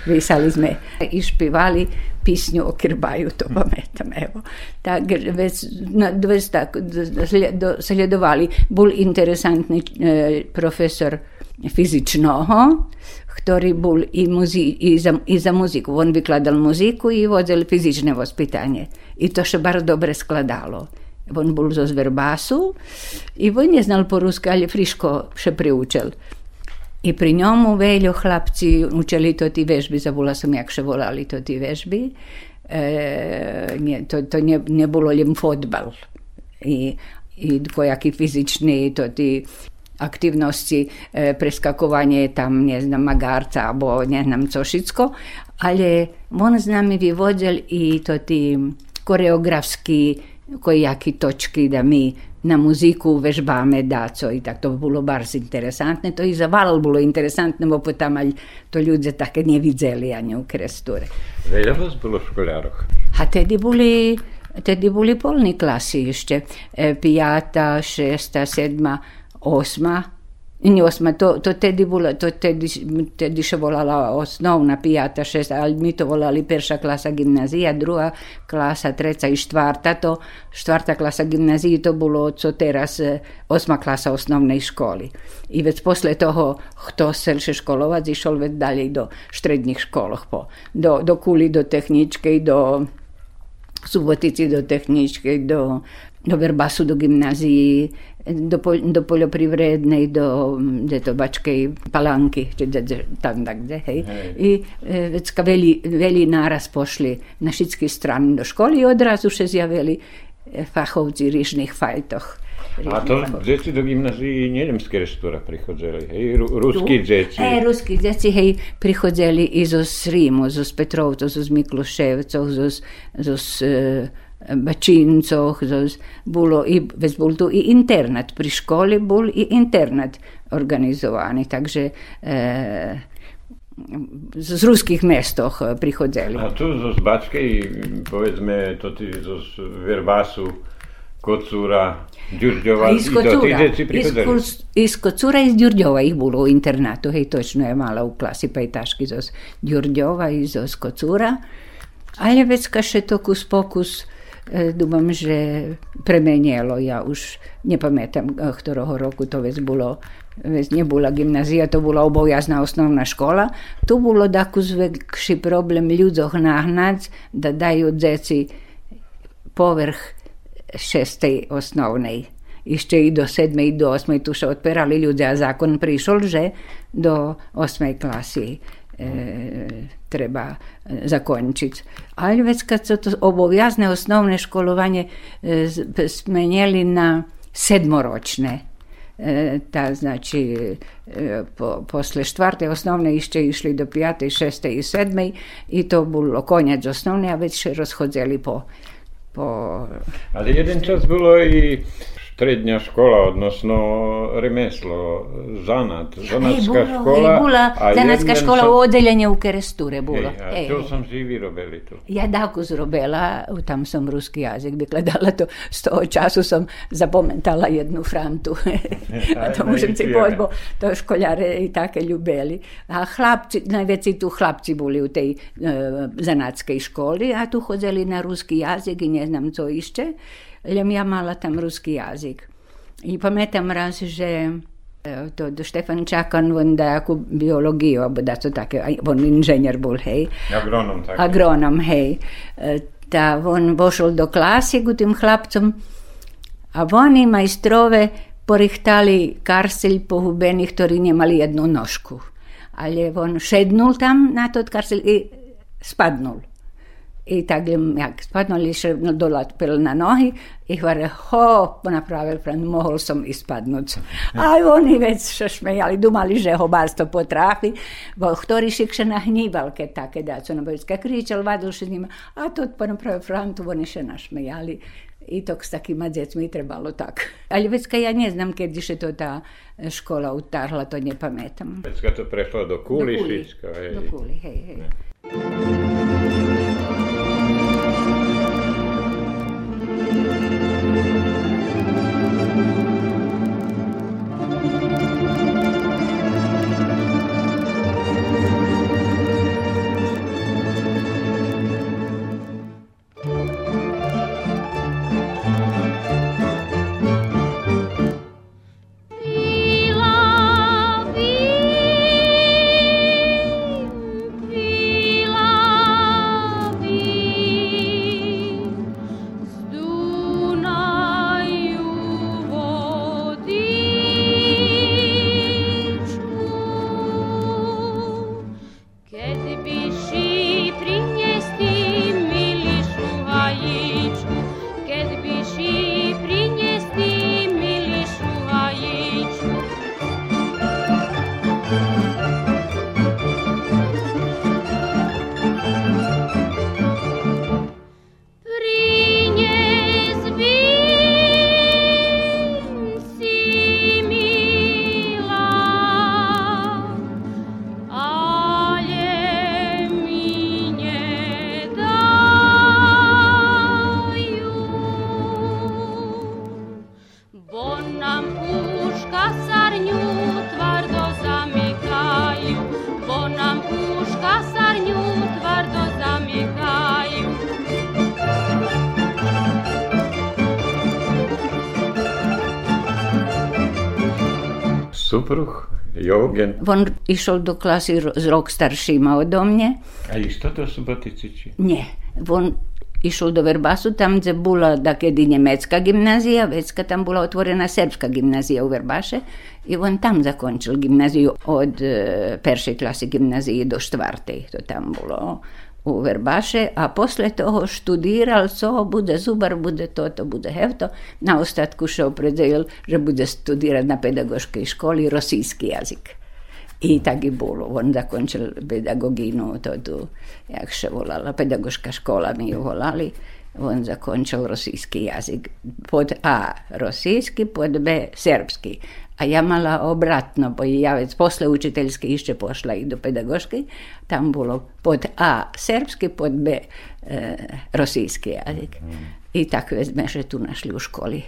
[SPEAKER 3] pisali sme i špivali, písňu o Kirbaju, to pamätám, evo. Tak vec, no, vec tak sledovali. Bol interesantný e, profesor fyzičnoho, ktorý bol i, muzi, i, za, i za muziku. On vykladal muziku i vodil fyzičné vospitanie. I to še bar dobre skladalo. On bol zo Zverbasu i on neznal po rusky, ale friško še priučil. I pri ňomu veľo chlapci učili to tí vežby, zabula som, jak še volali to tí vežby. E, nie, to, to ne, nebolo len fotbal. I, i kojaký fyzičný, to tí aktivnosti, e, preskakovanie tam, ne znam, magarca, alebo ne znam co všetko. Ale on s nami vyvodil i to tí koreografski kojaki točki da mi na muziku vežbame daco i tak to bilo bar interesantne. To i za val bilo interesantne, bo potom to ľudia také nevidzeli ani u kresture.
[SPEAKER 2] Veľa vás bolo v školároch?
[SPEAKER 3] A tedy boli, tedy boli polní klasy ešte. E, pijata, šesta, sedma, osma, Nie osma, to, to tedy bola, to tedy, tedy še volala osnovna pijata, šest, ali mi to volali perša klasa gimnazija, druga klasa, treća i štvarta, to štvarta klasa gimnaziji, to bilo co teraz osma klasa osnovnej školi. I već posle toho, kto sel še školovac, išol već dalje do štrednjih školoh, do, do Kuli, do tehničke, do Subotici, do tehničke, do, do Verbasu, do gimnaziji, do, do poljoprivrednej, do, do to Bačkej palanky, tam kde, hej. hej. I e, vecka veli, veli naraz pošli na všetky strany do školy i odrazu še zjavili e, fachovci rižných fajtoch.
[SPEAKER 2] A to deti do gimnaziji Njemske reštora prichodzeli, hej, ruski deti.
[SPEAKER 3] E, ruski deti, hej, prichodzeli i zo Rimu, zo Petrovca, zo Mikloševcov, zo, zo, zo bačincah, bilo i, već bolj tu i internat, pri školi bolj i internat organizovani, takže eh, z ruskih mestoh eh, prihodeli.
[SPEAKER 2] A tu z Bačke, povedzme, tudi z Verbasu, Kocura, Đurđova, iz Kocura, iz, Kurs,
[SPEAKER 3] iz Kocura, iz Đurđova ih bilo u internatu, hej, točno je mala u klasi, pa i taški zos Đurđova, iz Kocura, ali već kaše to kus pokus, dúfam, že premenilo. Ja už nepamätám, e, ktorého roku to vec bolo. Vec nebola gymnázia, to bola obojazná osnovná škola. Tu bolo takú zvekší problém ľuďoch nahnať, da dajú deci povrch šestej osnovnej. Ešte i do sedmej, i do osmej tu sa odperali ľudia a zákon prišiel, že do osmej klasy e, treba e, zakončiť. Ale već kad su to obovjazne osnovne školovanje e, smenjeli na sedmoročne, e, ta znači po, posle štvrte osnovne išće išli do pjate, šeste i sedme i to bilo konjac osnovne, a već rozhodzeli po, po...
[SPEAKER 2] Ali jeden čas bilo i srednja škola, odnosno remeslo, zanat, e,
[SPEAKER 3] zanatska bulo, e,
[SPEAKER 2] škola.
[SPEAKER 3] Ej, bula, zanatska škola sam... u odeljenje u Keresture bula.
[SPEAKER 2] Ej, a e. to sam živi robeli tu.
[SPEAKER 3] Ja tako zrobela, tam sam ruski jazik bi gledala to, s toho času sam zapomentala jednu frantu. (laughs) (laughs) a pa to možem si pozbo, to školjare i take ljubeli. A hlapci, najveći tu hlapci boli u tej e, zanatskej školi, a tu hodeli na ruski jazik i ne znam co išće. Jem ja mala tam ruski jazik. I pamiętam raz, że e, to do Štefan Čakan, on da jako biologijo, da so take, on inženjer bolj, hej.
[SPEAKER 2] Agronom, tako.
[SPEAKER 3] Agronom, hej. E, da on bo šel do klasi gotim hlapcem, a oni majstrove porihtali karselj pohubenih, tori njemali jednu nožku. Ali je on šednul tam na to karselj i spadnul. I tak jak spadnuli še dolapil na nohy i hvore, ho, napravil pran, mohol som i spadnúť. A oni već sa šmejali, dumali, že ho barsto potrafi, bo ktorý šik še nahníval, keď také daco na bojska kričal, vadil še njima, a to pa napravil frantu, oni še našmejali. I to s takýma deťmi trebalo tak. Ale vecka ja neznam, kedy še to tá škola utáhla, to nepamätám.
[SPEAKER 2] Vecka to prešlo do Kúly, do Kúly, hej.
[SPEAKER 3] Do hej, hej. On išol do klasy z rok staršíma odo mne.
[SPEAKER 2] A isto to Subotici či?
[SPEAKER 3] Nie, on išol do Verbasu, tam gdje bola dakedy nemecka gimnazija, vecka tam bola otvorena srpska gimnazija u Verbaše i on tam zakončil gimnaziju od e, peršej klasy gimnazije do štvrtej, to tam bolo u Verbaše, a posle toho študiral, co bude zubar, bude to, to bude hevto. Na ostatku šel predzel, že bude studirati na pedagoškoj školi rosijski jazik. I tak i bilo. On zakončil pedagoginu, to tu, jak se volala, pedagoška škola mi ju volali. On zakončil rosijski jazik. Pod A rosijski, pod B srpski. A ja mala obratno, bo ja već posle učiteljske išće pošla i do pedagoške. Tam bilo pod A srpski, pod B e, rosijski jazik. I tak već sme še tu našli u školi.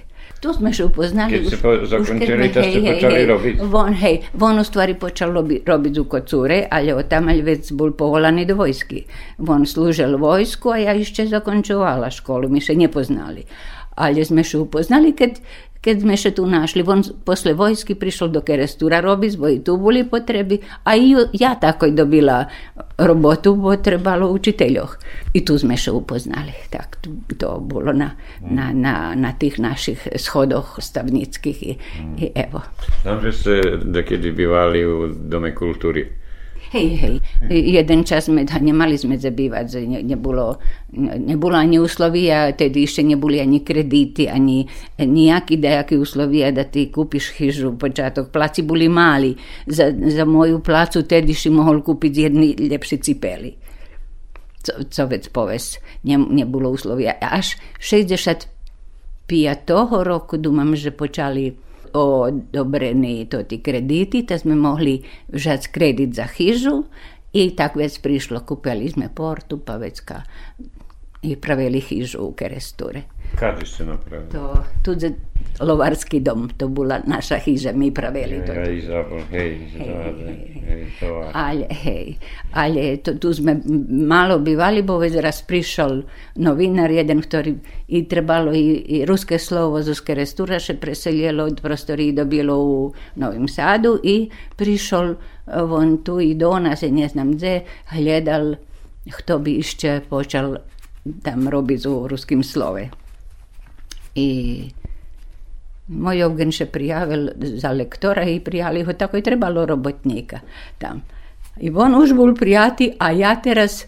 [SPEAKER 3] Tu sme še upoznali.
[SPEAKER 2] Keď
[SPEAKER 3] už-
[SPEAKER 2] ste zakončili, to ste počali robiť?
[SPEAKER 3] Von, hej, von u stvari počal robi, robiť u kocure, ale tam već bol povolaný do vojsky. On služil vojsku, a ja ešte zakončovala školu, my še nepoznali. Ale sme še upoznali, keď, keď sme še tu našli. On posle vojsky prišel do Kerestura robiť, bo i tu boli potreby, a i ja tako dobila robotu, bo trebalo učiteľoch. I tu sme še upoznali. Tak to, to bolo na, na, na, na tých našich schodoch stavnických i, i evo.
[SPEAKER 2] Znam, že ste dekedy bývali u Dome kultúry.
[SPEAKER 3] Hej, hej. Jeden čas sme nemali sme zabývať, ne, nebolo, nebolo ani úslovia, tedy ešte neboli ani kredity, ani nejaké dajaké úslovia, da ty kúpiš chyžu počiatok. Placi boli mali. Za, za moju placu tedy si mohol kúpiť jedni lepší cipeli. Co, co vec poves, ne, nebolo úslovia. Až 65. roku, dúmam, že počali odobrení to ti krediti, da sme mohli vžať kredit za chyžu i tak već prišlo, kupili sme portu, pa već ka, i pravili chyžu u Keresture.
[SPEAKER 2] Kadi ste napravili?
[SPEAKER 3] To, tu je lovarski dom, to bola naša chyža, mi pravili to.
[SPEAKER 2] Ja, Izabel, hej, záde, hej, to.
[SPEAKER 3] Ale, hej, ale to, tu sme malo bivali, bo već raz prišol novinar jeden, ktorý i trebalo i, i ruske slovo z Kerestura še preseljelo od prostoriji dobilo u Novim Sadu i prišol on tu i do nas, ne znam gdje, gledal, kto bi išće počal tam robiť u ruskim slove. I moj Evgen še prijavil za lektora i prijali ho tako je trebalo robotnika tam. I on už bol prijati, a ja teraz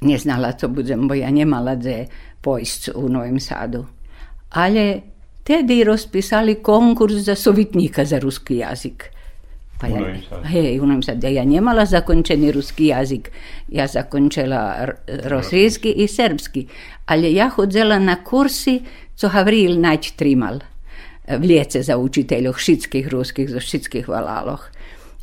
[SPEAKER 3] ne znala co budem, bo ja nemala gde pojsť u Novim Sadu. Ale tedy rozpisali konkurs za sovitnika za ruski jazik. Pa ja, hej, u Novim Sadu. Ja nemala zakončeni ruski jazik. Ja zakončila r- rosijski i srpski. Ali ja hodzela na kursi, co Havril nać trimal. Vlijece za učiteľov šitskih ruskih, za šitskih valaloh.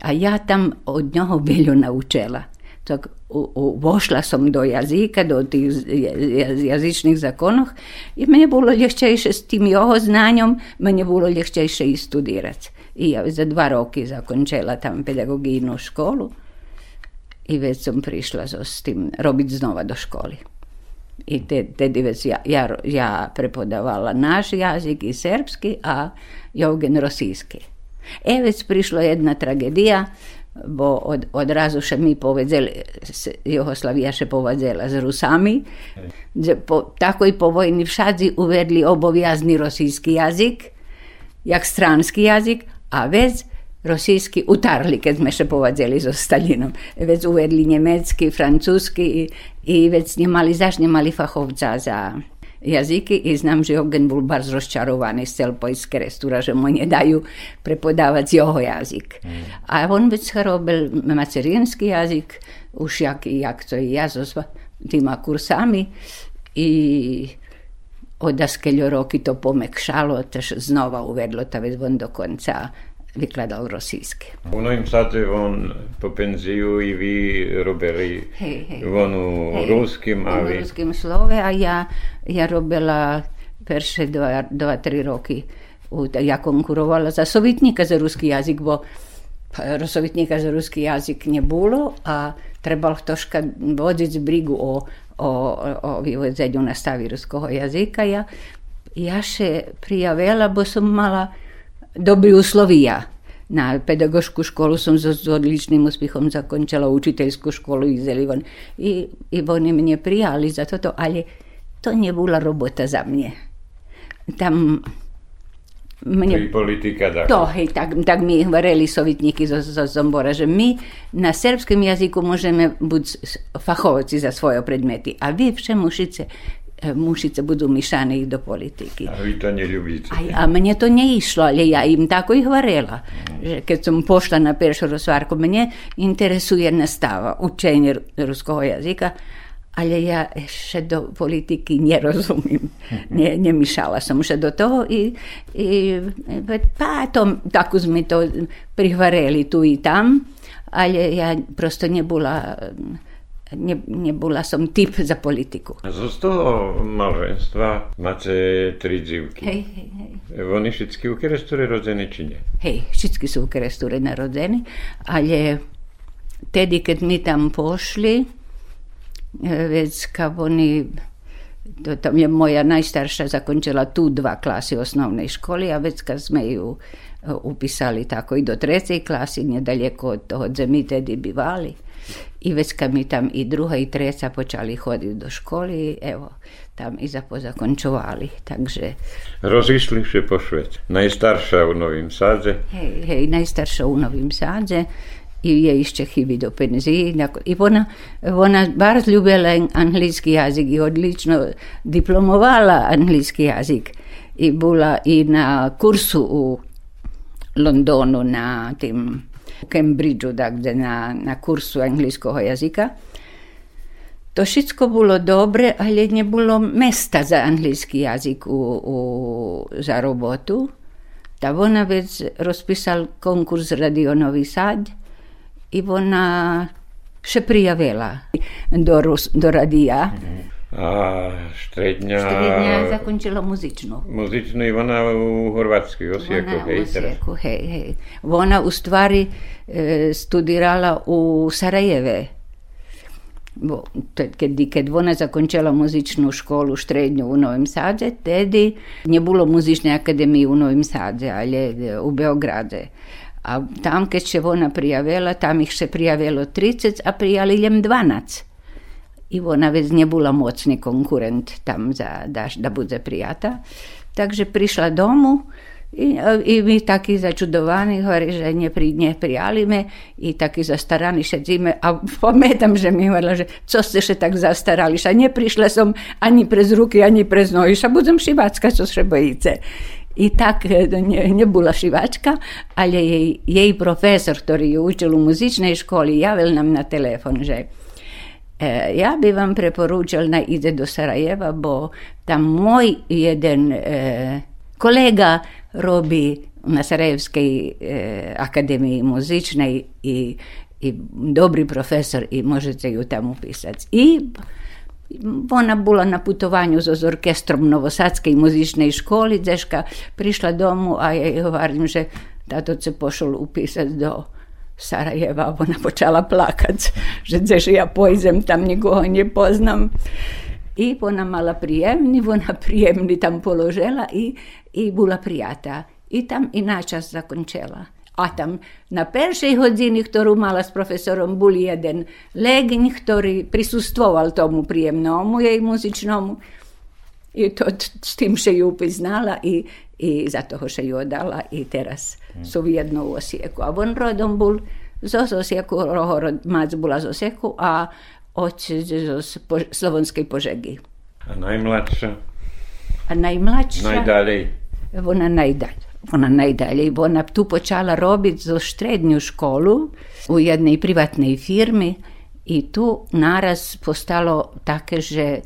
[SPEAKER 3] A ja tam od njoho veľo naučila. Tak u, u, vošla som do jazika, do tých z- jaz- jazyčných zakonoch i mene bolo ľahčejšie s tým jeho znanjom, mene bolo ľahčejšie i studirati. I ja za dva roky zakončila tam pedagogijnu školu i već sam prišla so s tim robiť znova do školy. I te, tedy već ja, ja, ja prepodavala naš jazik i srpski, a Jogen rosijski. E, već prišla jedna tragedija, bo od, odrazu še mi povedzeli, Jugoslavija še povedzela z Rusami, po, tako i po vojni všadzi uvedli obovijazni rosijski jazik, jak stranski jazik, a već rosijski utarli, kad sme še povadzeli so Stalinom. Već uvedli njemecki, francuski i, i već nemali, zaš nemali fahovca za jaziki i znam, že Jogen bol bardzo rozčarovaný z celpojské restura, že mu ne daju prepodávať jeho jazyk. A on već robil macerinski jazyk, už jak, jak to i ja so tima kursami i od askeljo roky to pomekšalo, tež znova uvedlo, ta već on do konca vykladal rosijsky.
[SPEAKER 2] U novým sadze on po penziju i vi robili
[SPEAKER 3] hej, hej,
[SPEAKER 2] on u
[SPEAKER 3] hej,
[SPEAKER 2] ruskim, a vi...
[SPEAKER 3] U ruskim slove, a ja, ja robila perše dva, dva, tri roki. U, ja konkurovala za sovjetnika za ruski jazik, bo Rosovitnika za ruski jazik nje bilo, a trebalo toška voditi brigu o, o, o, o na stavi ruskog jazika. Ja, ja še prijavela, bo sam mala dobri uslovija. na pedagošku školu som so, s odličným úspechom zakončila učiteľskú školu Izeli. I, I oni mne prijali za toto, ale to nebola robota za mne. Tam
[SPEAKER 2] mne, politika
[SPEAKER 3] tak. To, hej, tak, tak mi hovorili sovitníky zo, zo Zombora, že my na srbskom jazyku môžeme byť fachovci za svoje predmety, a vy vše musíte mušice budu mišane do politiky.
[SPEAKER 2] A vi to neľubíte.
[SPEAKER 3] A, a mne to neišlo, ale ja im tako i hvarela. Že keď som pošla na peršu rozvárku, mne interesuje nastava, učenje ruského jazyka, ale ja ešte do politiky nerozumím. Ne, nemišala som še do toho i, i pa to, tako sme to prihvareli tu i tam, ale ja prosto nebola nie, nie była som typ za
[SPEAKER 2] polityku. Zostało małżeństwa, macie trzy dziewki.
[SPEAKER 3] Hej, hej, hej.
[SPEAKER 2] Oni wszyscy u Kerestury rodzeni czy nie?
[SPEAKER 3] Hej, wszyscy są u Kerestury narodzeni, ale tedy, kiedy my tam poszli, e, već kao oni to tam je moja najstarša zakončila tu dva klasi osnovne škole, a već kad sme ju e, upisali tako i do trecej klasi, nedaleko od, od zemite di bivali i već kad mi tam i druga i treća počali hoditi do školi, evo, tam i za pozakončovali, takže...
[SPEAKER 2] Rozišli še po Švec. Najstarša u Novim Sadze.
[SPEAKER 3] Hej, hej, najstarša u Novim Sadze i je išće hivi do penziji. I ona, ona bar ljubila anglički jezik i odlično diplomovala anglički jezik. I bila i na kursu u Londonu na tim Cambridgeu, dakle na, na kursu anglického jazyka. To všetko bolo dobre, ale nebolo mesta za anglický jazyk u, u, za robotu. Ta ona već rozpisal konkurs Radio Novi Sad i ona še prijavila do, do radija. Mm -hmm.
[SPEAKER 2] A štredňa...
[SPEAKER 3] Štredňa zakončila muzičnú.
[SPEAKER 2] Muzičnú i ona u Hrvatskoj, Osijeku, hej,
[SPEAKER 3] Osijeku, hej, hej. Ona u stvari e, studirala u Sarajeve. Bo, keď, keď ona zakončila muzičnú školu štrednju u Novim Sadze, tedy nie bilo muzične akademije u Novim Sadze, ale e, u Beograde. A tam, keď se ona prijavila, tam ih se prijavilo 30, a prijali jem 12 i ona već nie bola mocný konkurent tam za, da, da bude prijata. Takže prišla domu i, i mi taki začudovani hovorí, že nepri, neprijali me i taki zastarani šedzime, a (laughs) pamätam, že mi hovorila, že co ste še tak zastarali, ša neprišla som ani prez ruky, ani prez nohy, ša budem šivacka, čo še bojíte. I tak ne, nebola šivačka, ale jej, jej profesor, ktorý ju učil u muzičnej školi, javil nam na telefon, že E, ja bi vam preporučal da ide do Sarajeva, bo tam moj jeden e, kolega robi na Sarajevskej e, akademiji muzičnej i, i dobri profesor i možete ju tamo upisati. I ona bila na putovanju z orkestrom Novosadske muzičnej školi, deška prišla domu, a ja govorim, že tato se pošol upisati do Sarajeva, ona počala plakať, že že ja pojdem, tam nikoho nepoznam. I ona mala príjemný, ona príjemný tam položila i, i bola prijata. I tam i načas zakončila. A tam na prvej hodini, ktorú mala s profesorom, bol jeden legiň, ktorý prisustvoval tomu príjemnomu jej muzičnomu. I to s tým, že ju priznala i, i zato hoše ju odala i teraz su v u Osijeku. A von rodom bol zos Osijeku, roho rod, mac bula z Osijeku, a oć z po, Slovonskej Požegi.
[SPEAKER 2] A najmlađa?
[SPEAKER 3] A najmlađa?
[SPEAKER 2] Najdalej.
[SPEAKER 3] Ona najdalje. Ona najdalje ona tu počala robiti za štrednju školu u jednoj privatnej firmi i tu naraz postalo tako že e,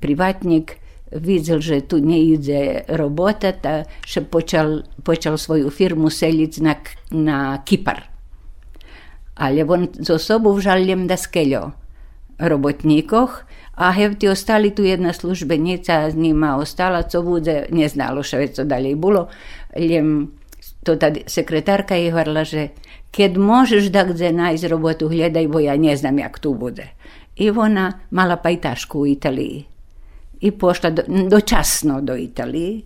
[SPEAKER 3] privatnik videl, že tu ne ide robota, ta še počal, počal svoju firmu seliti na, na Kipar. Ali on zo sobu vžaljem da skeljo robotnikoh, a hevti ostali tu jedna službenica z njima ostala, co bude, ne znalo še več, co dalje bilo. Ljem, to ta sekretarka je hovorila, že keď možeš da gde najz robotu, gledaj, bo ja ne znam jak tu bude. I ona mala pajtašku i pošla do, dočasno do Italije,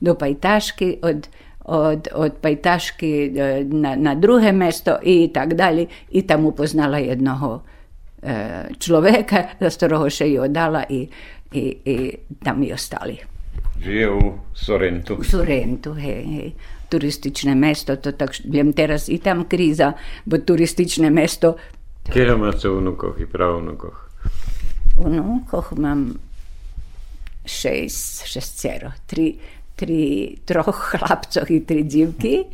[SPEAKER 3] do Pajtaški, od, od, od Pajtašky e, na, na druhé mesto i tak dalje. I tam upoznala jednoho e, človeka, za ktorého še i odala i, i, i tam i ostali.
[SPEAKER 2] Žije u Sorentu.
[SPEAKER 3] U Sorentu, hej, hej. Turistične mesto, to tak viem teraz i tam kriza, bo turistične mesto.
[SPEAKER 2] Kjera máte unukoch i pravnukoch?
[SPEAKER 3] Unukoch mám šest, šestero, tri, tri, troch chlapcov i tri dzivky.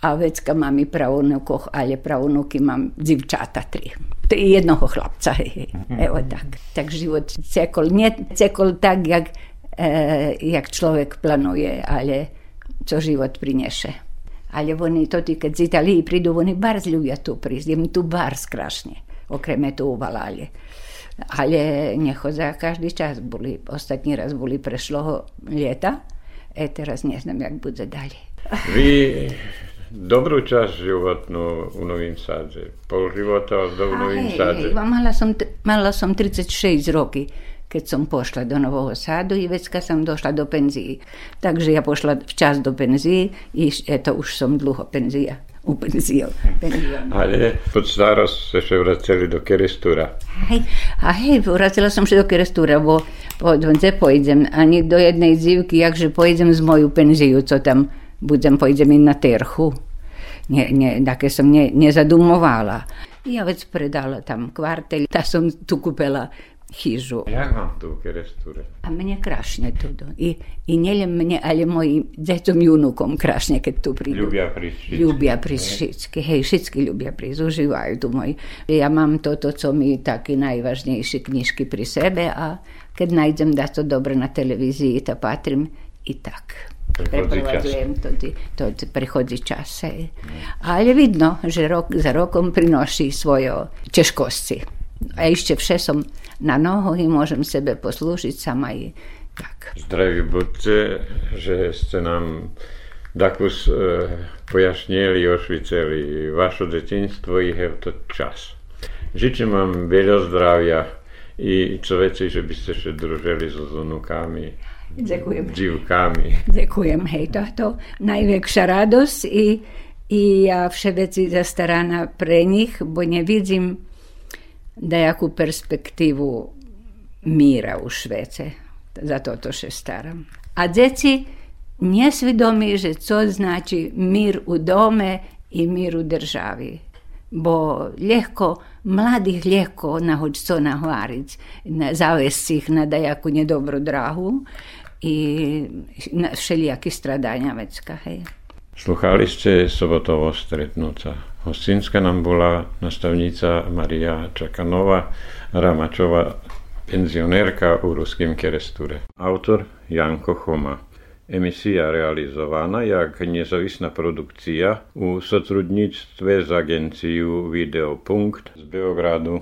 [SPEAKER 3] A vecka mám i pravunukoch, ale pravunuky mám dzivčata tri. I jednoho chlapca, hej, evo tak. Tak život cekol, nie cekol tak, jak, e, jak človek planuje, ale co život priniesie. Ale oni to tí, keď z Italii prídu, oni bar ľubia tu prísť. Im tu bar strašne. Okrem tu uvalali. Ale nechodzia každý čas. Boli, ostatní raz boli prešloho lieta. E teraz neznam, jak bude ďalej.
[SPEAKER 2] Vy dobrú časť životnú u Novým Sádze. Pol života do Novým Sádze.
[SPEAKER 3] Mala som, mala som 36 roky keď som pošla do Nového sádu i vecka som došla do penzii. Takže ja pošla včas do penzii i to už som dlho penzia. U penzio.
[SPEAKER 2] Ale pod starost ste sa vraceli do Kerestura.
[SPEAKER 3] Hej, a hej, vracela som sa do Kerestura, bo podvonce pojdem ani do jednej dzivky, jakže pojdem z moju penziu, co tam budem, pojdem i na terchu. Nie, nie, také som ne, nezadumovala. Ja vec predala tam kvartel, tá som tu kúpela hižu.
[SPEAKER 2] Jak vám tu u Keresture?
[SPEAKER 3] A mne krašne tu. I, I nielen mne, ale mojim decom i unukom krašne, keď tu prídu.
[SPEAKER 2] Ľubia prísť.
[SPEAKER 3] Ľubia prísť všetky. Hej, všetky ľubia prísť. Užívajú tu moji. Ja mám toto, co mi také najvažnejšie knižky pri sebe a keď nájdem to dobre na televízii, to patrím i tak. Preprevádzujem to, to, to prechodí čas. Ale vidno, že rok za rokom prinoší svoje ťažkosti. A ešte vše som na nohu i môžem sebe poslúžiť sama i tak.
[SPEAKER 2] Zdraví buďte, že ste nám dakus e, pojašnili, ošviceli vaše detinstvo i to čas. Žyczę vám veľa zdravia i že by ste ešte družili so zunukami.
[SPEAKER 3] Ďakujem.
[SPEAKER 2] Divkami.
[SPEAKER 3] Ďakujem, hej, to, to najväčšia radosť i, i ja vše veci zastaraná pre nich, bo nevidím dajakú perspektívu míra u Švece. Za toto še staram. A deci nesvidomi, že co znači mir u dome i mir u državi. Bo ljehko, mladih ljehko nahoć co nahvarić, na, zavesti ih na dajaku nedobru drahu i na všelijakih stradanja vecka. Hej.
[SPEAKER 2] Sluchali ste sobotovo stretnúca. Hostinska nám bola nastavnica Maria Čakanova, Ramačová, penzionérka u ruským keresture. Autor Janko Choma. Emisja realizowana jak niezawisna produkcja u sotrudnictwie z agencją Videopunkt z Beogradu.